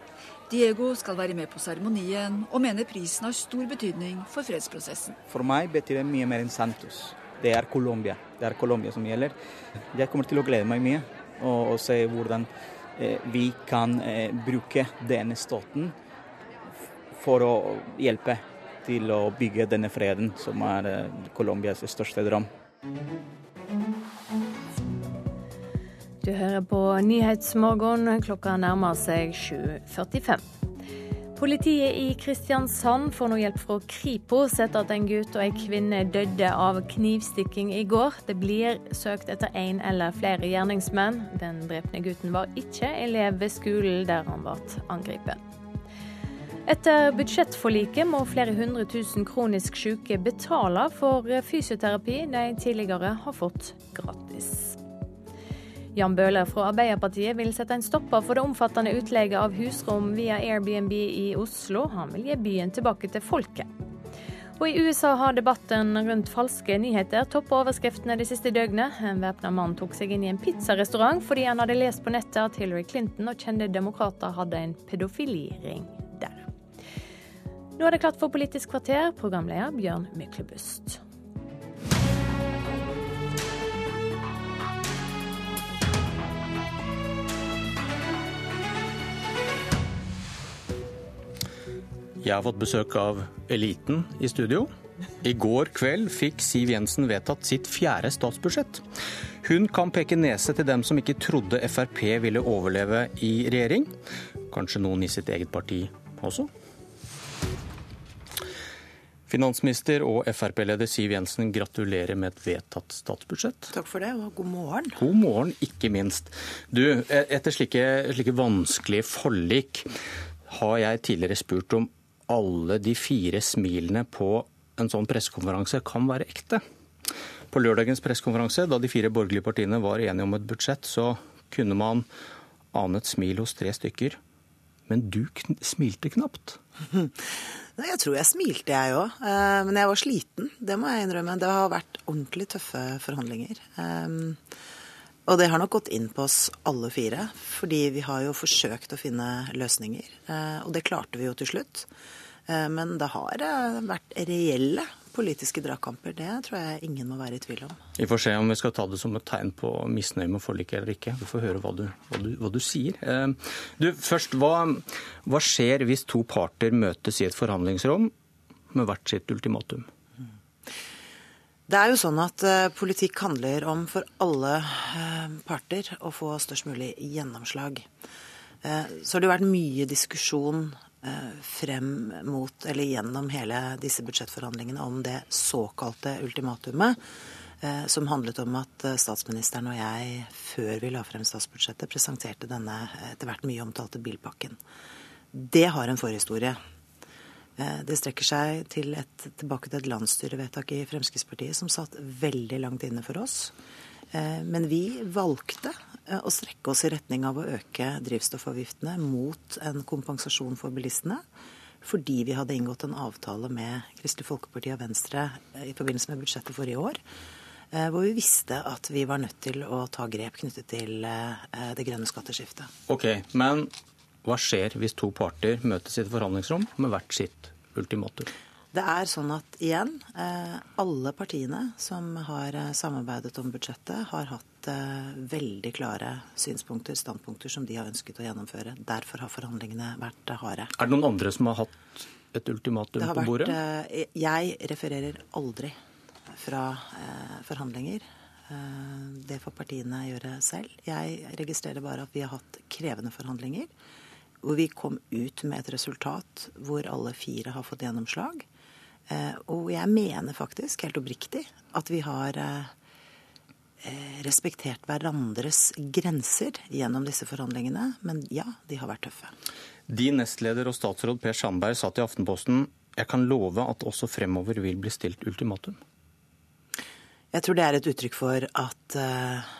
Diego skal være med på seremonien og mener prisen har stor betydning for fredsprosessen.
For meg betyr det mye mer enn Santos. Det er Colombia. Det er Colombia som gjelder. Jeg kommer til å glede meg mye og, og se hvordan eh, vi kan eh, bruke denne støtten for å hjelpe til å bygge denne freden, som er eh, Colombias største drøm.
Du hører på Nyhetsmorgen. Klokka nærmer seg 7.45. Politiet i Kristiansand får nå hjelp fra Kripos etter at en gutt og en kvinne døde av knivstikking i går. Det blir søkt etter én eller flere gjerningsmenn. Den drepne gutten var ikke elev ved skolen der han ble angrepet. Etter budsjettforliket må flere hundre tusen kronisk syke betale for fysioterapi de tidligere har fått gratis. Jan Bøhler fra Arbeiderpartiet vil sette en stopper for det omfattende utleget av husrom via Airbnb i Oslo. Han vil gi byen tilbake til folket. Og I USA har debatten rundt falske nyheter toppa overskriftene de siste døgnet. En væpna mann tok seg inn i en pizzarestaurant fordi han hadde lest på nettet at Hillary Clinton og kjente demokrater hadde en pedofiliring der. Nå er det klart for Politisk kvarter, programleder Bjørn Myklebust.
Jeg har fått besøk av eliten i studio. I går kveld fikk Siv Jensen vedtatt sitt fjerde statsbudsjett. Hun kan peke nese til dem som ikke trodde Frp ville overleve i regjering. Kanskje noen i sitt eget parti også? Finansminister og Frp-leder Siv Jensen, gratulerer med et vedtatt statsbudsjett.
Takk for det, og god morgen.
God morgen, ikke minst. Du, etter slike, slike vanskelige forlik har jeg tidligere spurt om alle de fire smilene på en sånn pressekonferanse kan være ekte. På lørdagens pressekonferanse, da de fire borgerlige partiene var enige om et budsjett, så kunne man ane et smil hos tre stykker. Men du kn smilte knapt.
Jeg tror jeg smilte, jeg òg. Eh, men jeg var sliten, det må jeg innrømme. Det har vært ordentlig tøffe forhandlinger. Eh, og det har nok gått inn på oss alle fire, fordi vi har jo forsøkt å finne løsninger. Eh, og det klarte vi jo til slutt. Men det har vært reelle politiske dragkamper. Det tror jeg ingen må være i tvil om.
Vi får se om vi skal ta det som et tegn på misnøye med forliket eller ikke. Vi får høre hva du, hva du, hva du sier. Du, først, hva, hva skjer hvis to parter møtes i et forhandlingsrom med hvert sitt ultimatum?
Det er jo sånn at uh, politikk handler om for alle uh, parter å få størst mulig gjennomslag. Så har det vært mye diskusjon frem mot, eller gjennom hele disse budsjettforhandlingene om det såkalte ultimatumet, som handlet om at statsministeren og jeg, før vi la frem statsbudsjettet, presenterte denne etter hvert mye omtalte bilpakken. Det har en forhistorie. Det strekker seg til et, tilbake til et landsstyrevedtak i Fremskrittspartiet som satt veldig langt inne for oss. Men vi valgte å strekke oss i retning av å øke drivstoffavgiftene mot en kompensasjon for bilistene. Fordi vi hadde inngått en avtale med Kristelig Folkeparti og Venstre i forbindelse med budsjettet forrige år. Hvor vi visste at vi var nødt til å ta grep knyttet til det grønne skatteskiftet.
Ok, Men hva skjer hvis to parter møtes i et forhandlingsrom med hvert sitt ultimatum?
Det er sånn at igjen, alle partiene som har samarbeidet om budsjettet, har hatt veldig klare synspunkter, standpunkter, som de har ønsket å gjennomføre. Derfor har forhandlingene vært harde.
Er det noen andre som har hatt et ultimatum på bordet?
Vært, jeg refererer aldri fra forhandlinger. Det får partiene gjøre selv. Jeg registrerer bare at vi har hatt krevende forhandlinger. Hvor vi kom ut med et resultat hvor alle fire har fått gjennomslag. Og jeg mener faktisk, helt oppriktig, at vi har respektert hverandres grenser gjennom disse forhandlingene. Men ja, de har vært tøffe.
Din nestleder og statsråd Per Sandberg sa til Aftenposten jeg kan love at også fremover vil bli stilt ultimatum.
Jeg tror det er et uttrykk for at uh,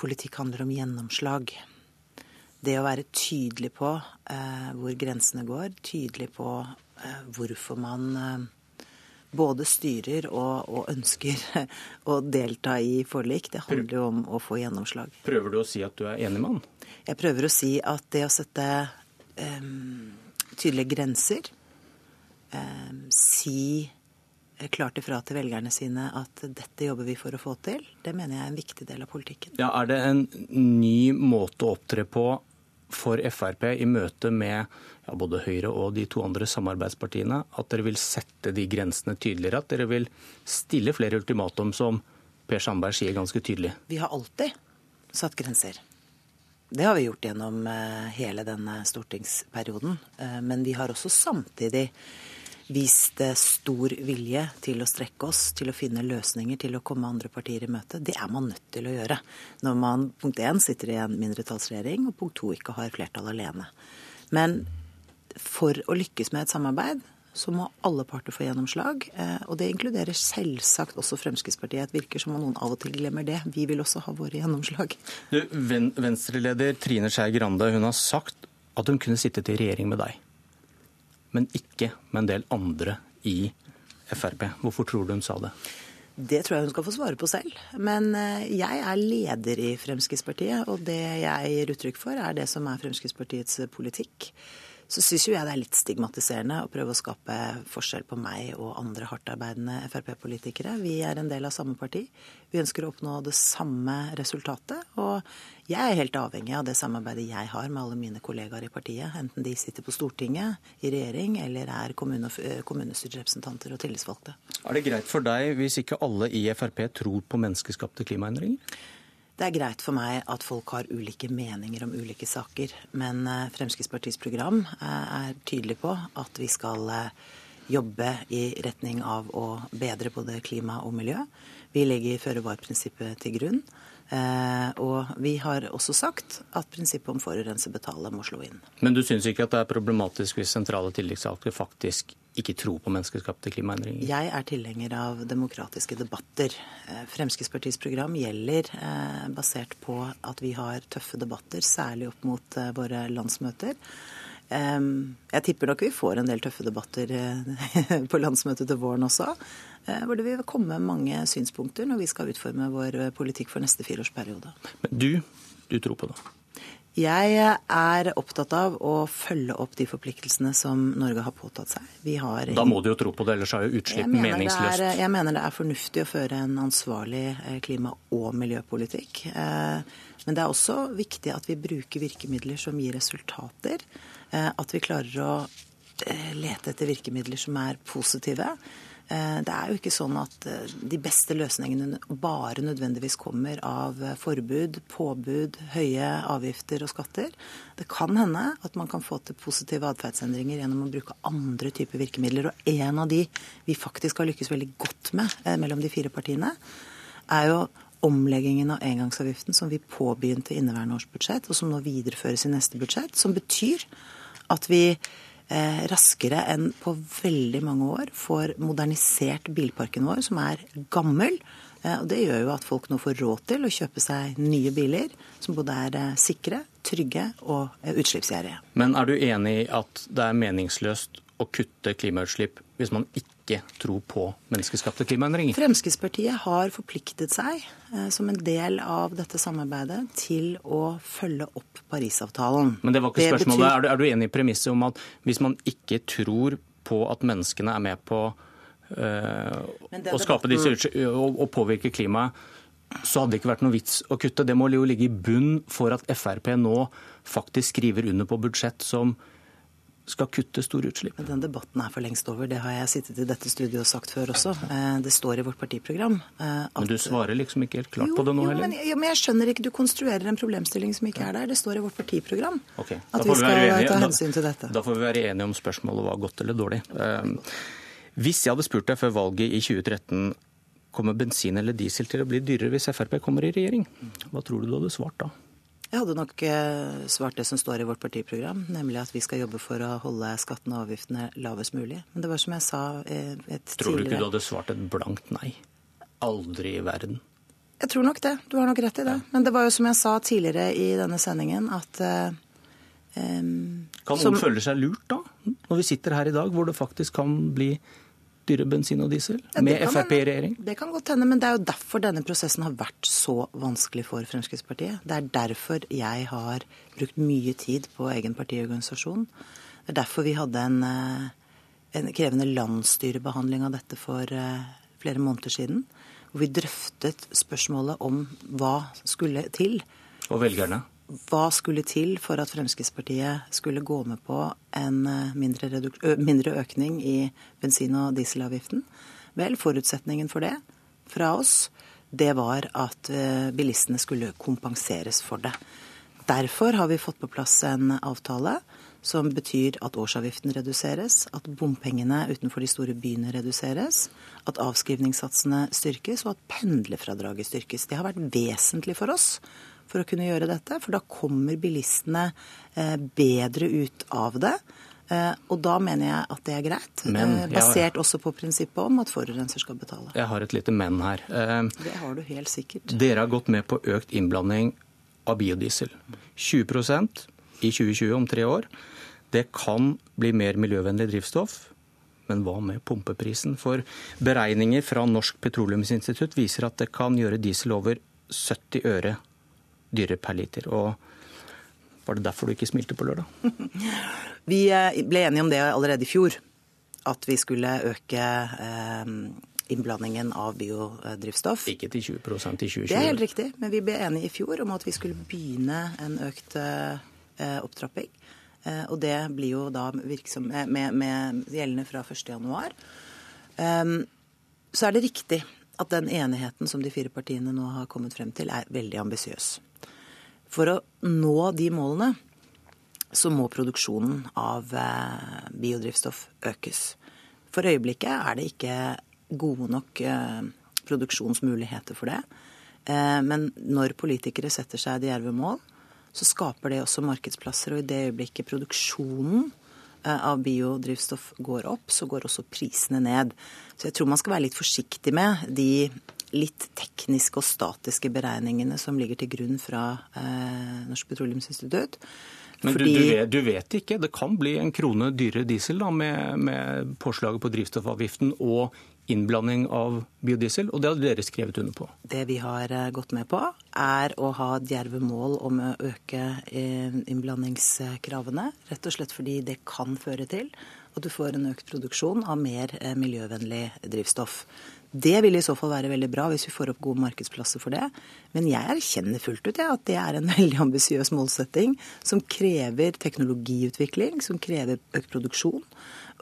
politikk handler om gjennomslag. Det å være tydelig på uh, hvor grensene går, tydelig på uh, hvorfor man både styrer og, og, ønsker å delta i forlik. Det handler jo om å få gjennomslag.
Prøver du å si at du er enig med han?
Jeg prøver å si at det å sette um, tydelige grenser, um, si klart ifra til velgerne sine at dette jobber vi for å få til, det mener jeg er en viktig del av politikken.
Ja, Er det en ny måte å opptre på for Frp i møte med ja, både Høyre og de to andre samarbeidspartiene, at dere vil sette de grensene tydeligere? At dere vil stille flere ultimatum, som Per Sandberg sier ganske tydelig?
Vi har alltid satt grenser. Det har vi gjort gjennom eh, hele denne stortingsperioden. Eh, men vi har også samtidig vist stor vilje til å strekke oss, til å finne løsninger, til å komme andre partier i møte. Det er man nødt til å gjøre når man punkt én sitter i en mindretallsregjering, og punkt to ikke har flertall alene. Men for å lykkes med et samarbeid, så må alle parter få gjennomslag. Eh, og det inkluderer selvsagt også Fremskrittspartiet. Det virker som om noen av og til glemmer det. Vi vil også ha våre gjennomslag.
Venstre-leder Trine Skei Grande hun har sagt at hun kunne sittet i regjering med deg men ikke med en del andre i Frp. Hvorfor tror du hun sa det?
Det tror jeg hun skal få svare på selv. Men eh, jeg er leder i Fremskrittspartiet, og det jeg gir uttrykk for, er det som er Fremskrittspartiets politikk så syns jo jeg det er litt stigmatiserende å prøve å skape forskjell på meg og andre hardtarbeidende Frp-politikere. Vi er en del av samme parti. Vi ønsker å oppnå det samme resultatet. Og jeg er helt avhengig av det samarbeidet jeg har med alle mine kollegaer i partiet. Enten de sitter på Stortinget, i regjering, eller er kommune, kommunestyrerepresentanter og tillitsvalgte.
Er det greit for deg hvis ikke alle i Frp tror på menneskeskapte klimaendringer?
Det er greit for meg at folk har ulike meninger om ulike saker, men eh, Fremskrittspartiets program eh, er tydelig på at vi skal eh, jobbe i retning av å bedre både klima og miljø. Vi legger føre-var-prinsippet til grunn. Og vi har også sagt at prinsippet om forurenser betaler må slå inn.
Men du syns ikke at det er problematisk hvis sentrale tillitsvalgte faktisk ikke tro på menneskeskapte klimaendringer?
Jeg er tilhenger av demokratiske debatter. Eh, Fremskrittspartiets program gjelder eh, basert på at vi har tøffe debatter, særlig opp mot eh, våre landsmøter. Jeg tipper nok vi får en del tøffe debatter på landsmøtet til våren også. Hvor det vil komme mange synspunkter når vi skal utforme vår politikk for neste fireårsperiode.
Men du, du tror på det?
Jeg er opptatt av å følge opp de forpliktelsene som Norge har påtatt seg.
Har... Da må du jo tro på det, ellers er jo utslipp meningsløst.
Er, jeg mener det er fornuftig å føre en ansvarlig eh, klima- og miljøpolitikk. Eh, men det er også viktig at vi bruker virkemidler som gir resultater. Eh, at vi klarer å lete etter virkemidler som er positive. Eh, det er jo ikke sånn at eh, de beste løsningene bare nødvendigvis kommer av eh, forbud, påbud, høye avgifter og skatter. Det kan hende at man kan få til positive atferdsendringer gjennom å bruke andre typer virkemidler. Og en av de vi faktisk har lykkes veldig godt med mellom de fire partiene, er jo omleggingen av engangsavgiften som vi påbegynte i inneværende års budsjett, og som nå videreføres i neste budsjett, som betyr at vi raskere enn på veldig mange år får modernisert bilparken vår, som er gammel. Eh, og Det gjør jo at folk nå får råd til å kjøpe seg nye biler som både er eh, sikre, trygge og utslippsgjerrige.
Men er du enig i at det er meningsløst å kutte klimautslipp hvis man ikke tror på menneskeskapte klimaendringer?
Fremskrittspartiet har forpliktet seg eh, som en del av dette samarbeidet til å følge opp Parisavtalen.
Men det var ikke det spørsmålet. Betyr... Er, du, er, du, enig i premisset om at hvis man ikke tror på at menneskene er med på øh, å skape disse og, og påvirke klimaet, så hadde det ikke vært noe vits å kutte. Det må jo ligge i bunn for at Frp nå faktisk skriver under på budsjett som skal kutte store utslipp.
Men Den debatten er for lengst over. Det har jeg sittet i dette studioet og sagt før også. Eh, det står i vårt partiprogram.
At... Men du svarer liksom ikke helt klart
jo,
på det nå
jo,
heller?
Men, jo, men jeg skjønner ikke. Du konstruerer en problemstilling som ikke er der. Det står i vårt partiprogram
okay.
at vi skal vi ta hensyn til dette.
Da får vi være enige om spørsmålet var godt eller dårlig. Hvis jeg hadde spurt deg før valget i 2013 kommer bensin eller diesel til å bli dyrere hvis Frp kommer i regjering, hva tror du du hadde svart da?
Jeg hadde nok eh, svart det som står i vårt partiprogram, nemlig at vi skal jobbe for å holde skattene og avgiftene lavest mulig. Men det var som jeg sa et tidligere
Tror du ikke du hadde svart et blankt nei? Aldri i verden.
Jeg tror nok det. Du har nok rett i det. Men det var jo som jeg sa tidligere i denne sendingen, at um,
Kan noen som... føle seg lurt da, når vi sitter her i dag, hvor det faktisk kan bli dyre bensin og diesel ja, med Frp i regjering?
Det kan godt hende, men det er jo derfor denne prosessen har vært så vanskelig for Fremskrittspartiet. Det er derfor jeg har brukt mye tid på egen partiorganisasjon. Det er derfor vi hadde en, eh, en krevende landsstyrebehandling av dette for eh, flere måneder siden. Hvor vi drøftet spørsmålet om hva skulle til.
Og velgerne?
Hva skulle til for at Fremskrittspartiet skulle gå med på en eh, mindre, mindre, økning i bensin- og dieselavgiften? Vel, forutsetningen for det fra oss, det var at bilistene skulle kompenseres for det. Derfor har vi fått på plass en avtale som betyr at årsavgiften reduseres, at bompengene utenfor de store byene reduseres, at avskrivningssatsene styrkes, og at pendlerfradraget styrkes. Det har vært vesentlig for oss for å kunne gjøre dette. For da kommer bilistene eh, bedre ut av det. Eh, og da mener jeg at det er greit. Men, eh, basert ja, også på prinsippet om at forurenser skal betale.
Jeg har et lite men her.
Det har du helt sikkert.
Dere har gått med på økt innblanding av biodiesel. 20% i 2020 om tre år. Det kan bli mer miljøvennlig drivstoff. Men hva med pumpeprisen? For beregninger fra Norsk petroleumsinstitutt viser at det kan gjøre diesel over 70 øre dyrere per liter. Og var det derfor du ikke smilte på lørdag?
Vi eh, ble enige om det allerede i fjor. At vi skulle øke eh, innblandingen av biodrivstoff.
Ikke til 20% i 2020?
Det er helt riktig. Men vi ble enige i fjor om at vi skulle begynne en økt eh, opptrapping. Og det blir jo da virksom, med, med gjeldende fra 1.1. Så er det riktig at den enigheten som de fire partiene nå har kommet frem til, er veldig ambisiøs. For å nå de målene så må produksjonen av eh, biodrivstoff økes. For øyeblikket er det ikke gode nok eh, produksjonsmuligheter for det. Eh, men når politikere setter seg djerve mål, så skaper det også markedsplasser. Og i det øyeblikket produksjonen av biodrivstoff går opp, så går også prisene ned. Så jeg tror man skal være litt forsiktig med de litt tekniske og statiske beregningene som ligger til grunn fra eh, Norsk Petroleumsinstitutt.
Men Fordi... du, du, vet, du, vet, ikke. Det kan bli en krone dyrere diesel da, med, med påslaget på drivstoffavgiften og innblanding av biodiesel, og det har dere skrevet under på?
Det vi har eh, gått med på, er å ha djerve mål om å øke eh, innblandingskravene. Rett og slett fordi det kan føre til at du får en økt produksjon av mer eh, miljøvennlig drivstoff. Det vil i så fall være veldig bra hvis vi får opp gode markedsplasser for det. Men jeg erkjenner fullt ut ja, at det er en veldig ambisiøs målsetting som krever teknologiutvikling, som krever økt produksjon.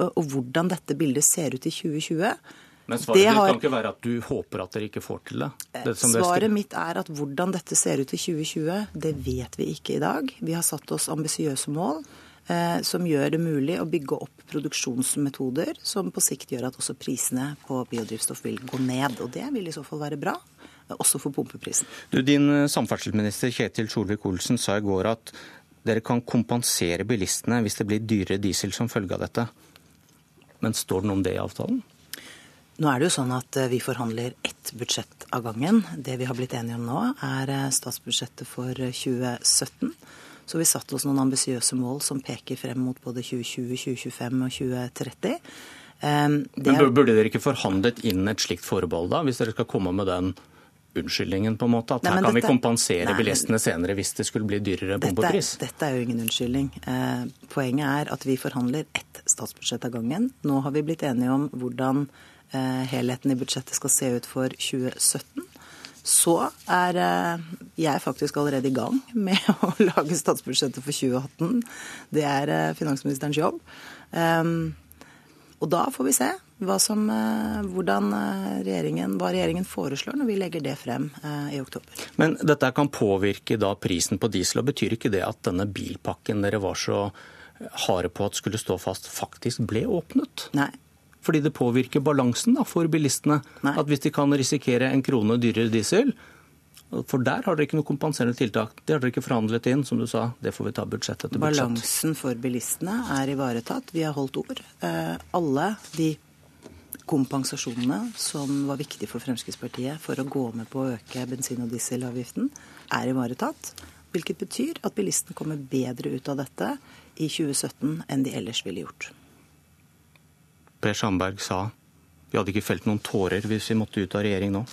Og hvordan dette bildet ser ut i 2020
men svaret ditt har... kan ikke være at du håper at dere ikke får til det? det
svaret mitt er at hvordan dette ser ut i 2020, det vet vi ikke i dag. Vi har satt oss ambisiøse mål. Eh, som gjør det mulig å bygge opp produksjonsmetoder som på sikt gjør at også prisene på biodrivstoff vil gå ned. Og det vil i så fall være bra, også for pumpeprisen.
Du, din eh, samferdselsminister Kjetil Solvik-Olsen sa i går at dere kan kompensere bilistene hvis det blir dyrere diesel som følge av dette. Men står det noe om det i avtalen?
Nå er det jo sånn at eh, vi forhandler ett budsjett av gangen. Det vi har blitt enige om nå, er statsbudsjettet for 2017. Så vi satte oss noen ambisiøse mål som peker frem mot både 2020, 2025 og 2030.
Um, det... Men Burde dere ikke forhandlet inn et slikt forbehold, da, hvis dere skal komme med den unnskyldningen, på en måte? At nei, her kan dette... vi kompensere nei, bilistene senere hvis det skulle bli dyrere bompengepris?
Dette, dette er jo ingen unnskyldning. Eh, poenget er at vi forhandler ett statsbudsjett av gangen. Nå har vi blitt enige om hvordan eh, helheten i budsjettet skal se ut for 2017. Så er eh, jeg faktisk allerede i gang med å lage statsbudsjettet for 2018. Det er eh, finansministerens jobb. Ehm, og da får vi se som, eh, hvordan regjeringen, hva regjeringen foreslår når vi legger det frem i oktober.
Men dette kan påvirke da prisen på diesel, og betyr ikke det at denne bilpakken dere var så harde på at skulle stå fast, faktisk ble åpnet?
Nei,
fordi det påvirker balansen da, for bilistene. Nei. At hvis de kan risikere en krone dyrere diesel For der har dere ikke noe kompenserende tiltak. Det har dere ikke forhandlet inn, som du sa. Det får vi ta budsjett etter budsjett.
Balansen for bilistene er ivaretatt. Vi har holdt ord. Eh, alle de kompensasjonene som var viktige for Fremskrittspartiet for å gå med på å øke bensin- og dieselavgiften, er ivaretatt. Hvilket betyr at bilistene kommer bedre ut av dette i 2017 enn de ellers ville gjort.
Per Sandberg sa vi hadde ikke felt noen tårer hvis vi måtte ut av regjering nå.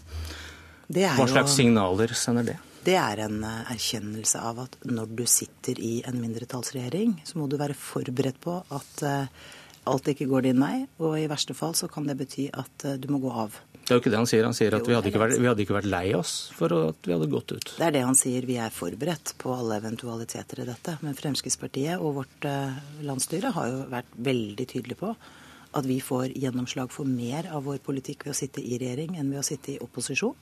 Hva slags jo, signaler sender det?
Det er en eh, erkjennelse av at når du sitter i en mindretallsregjering, så må du være forberedt på at uh, alt ikke går din vei, og i verste fall så kan det bety at uh, du må gå av.
Det er jo ikke det han sier. Han sier at vi, hadde vært, vi, hadde ikke vært, lei oss for at vi hadde gått ut.
Det er det han sier. Vi er forberedt på alle eventualiteter i dette. Men Fremskrittspartiet og vårt landsstyre har jo vært veldig tydelige på at vi får gjennomslag for mer av vår politikk ved å sitte i regjering enn ved å sitte i opposisjon.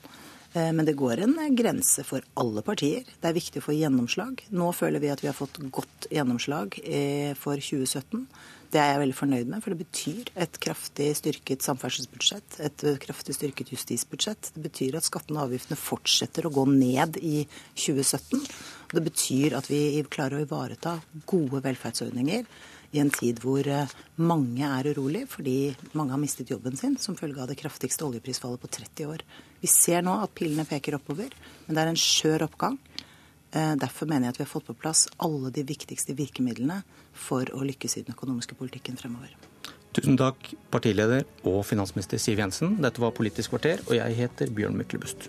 Eh, men det går en grense for alle partier. Det er viktig å få gjennomslag. Nå føler vi at vi har fått godt gjennomslag eh, for 2017. Det er jeg veldig fornøyd med, for det betyr et kraftig styrket samferdselsbudsjett, et kraftig styrket justisbudsjett. Det betyr at skattene og avgiftene fortsetter å gå ned i 2017. Det betyr at vi klarer å ivareta gode velferdsordninger i en tid hvor eh, mange er urolig fordi mange har mistet jobben sin som følge av det kraftigste oljeprisfallet på 30 år. Vi ser nå at pilene peker oppover, men det er en skjør oppgang. Eh, derfor mener jeg at vi har fått på plass alle de viktigste virkemidlene for å lykkes i den økonomiske politikken fremover.
Tusen takk, partileder og finansminister Siv Jensen. Dette var Politisk kvarter, og jeg heter Bjørn Myklebust.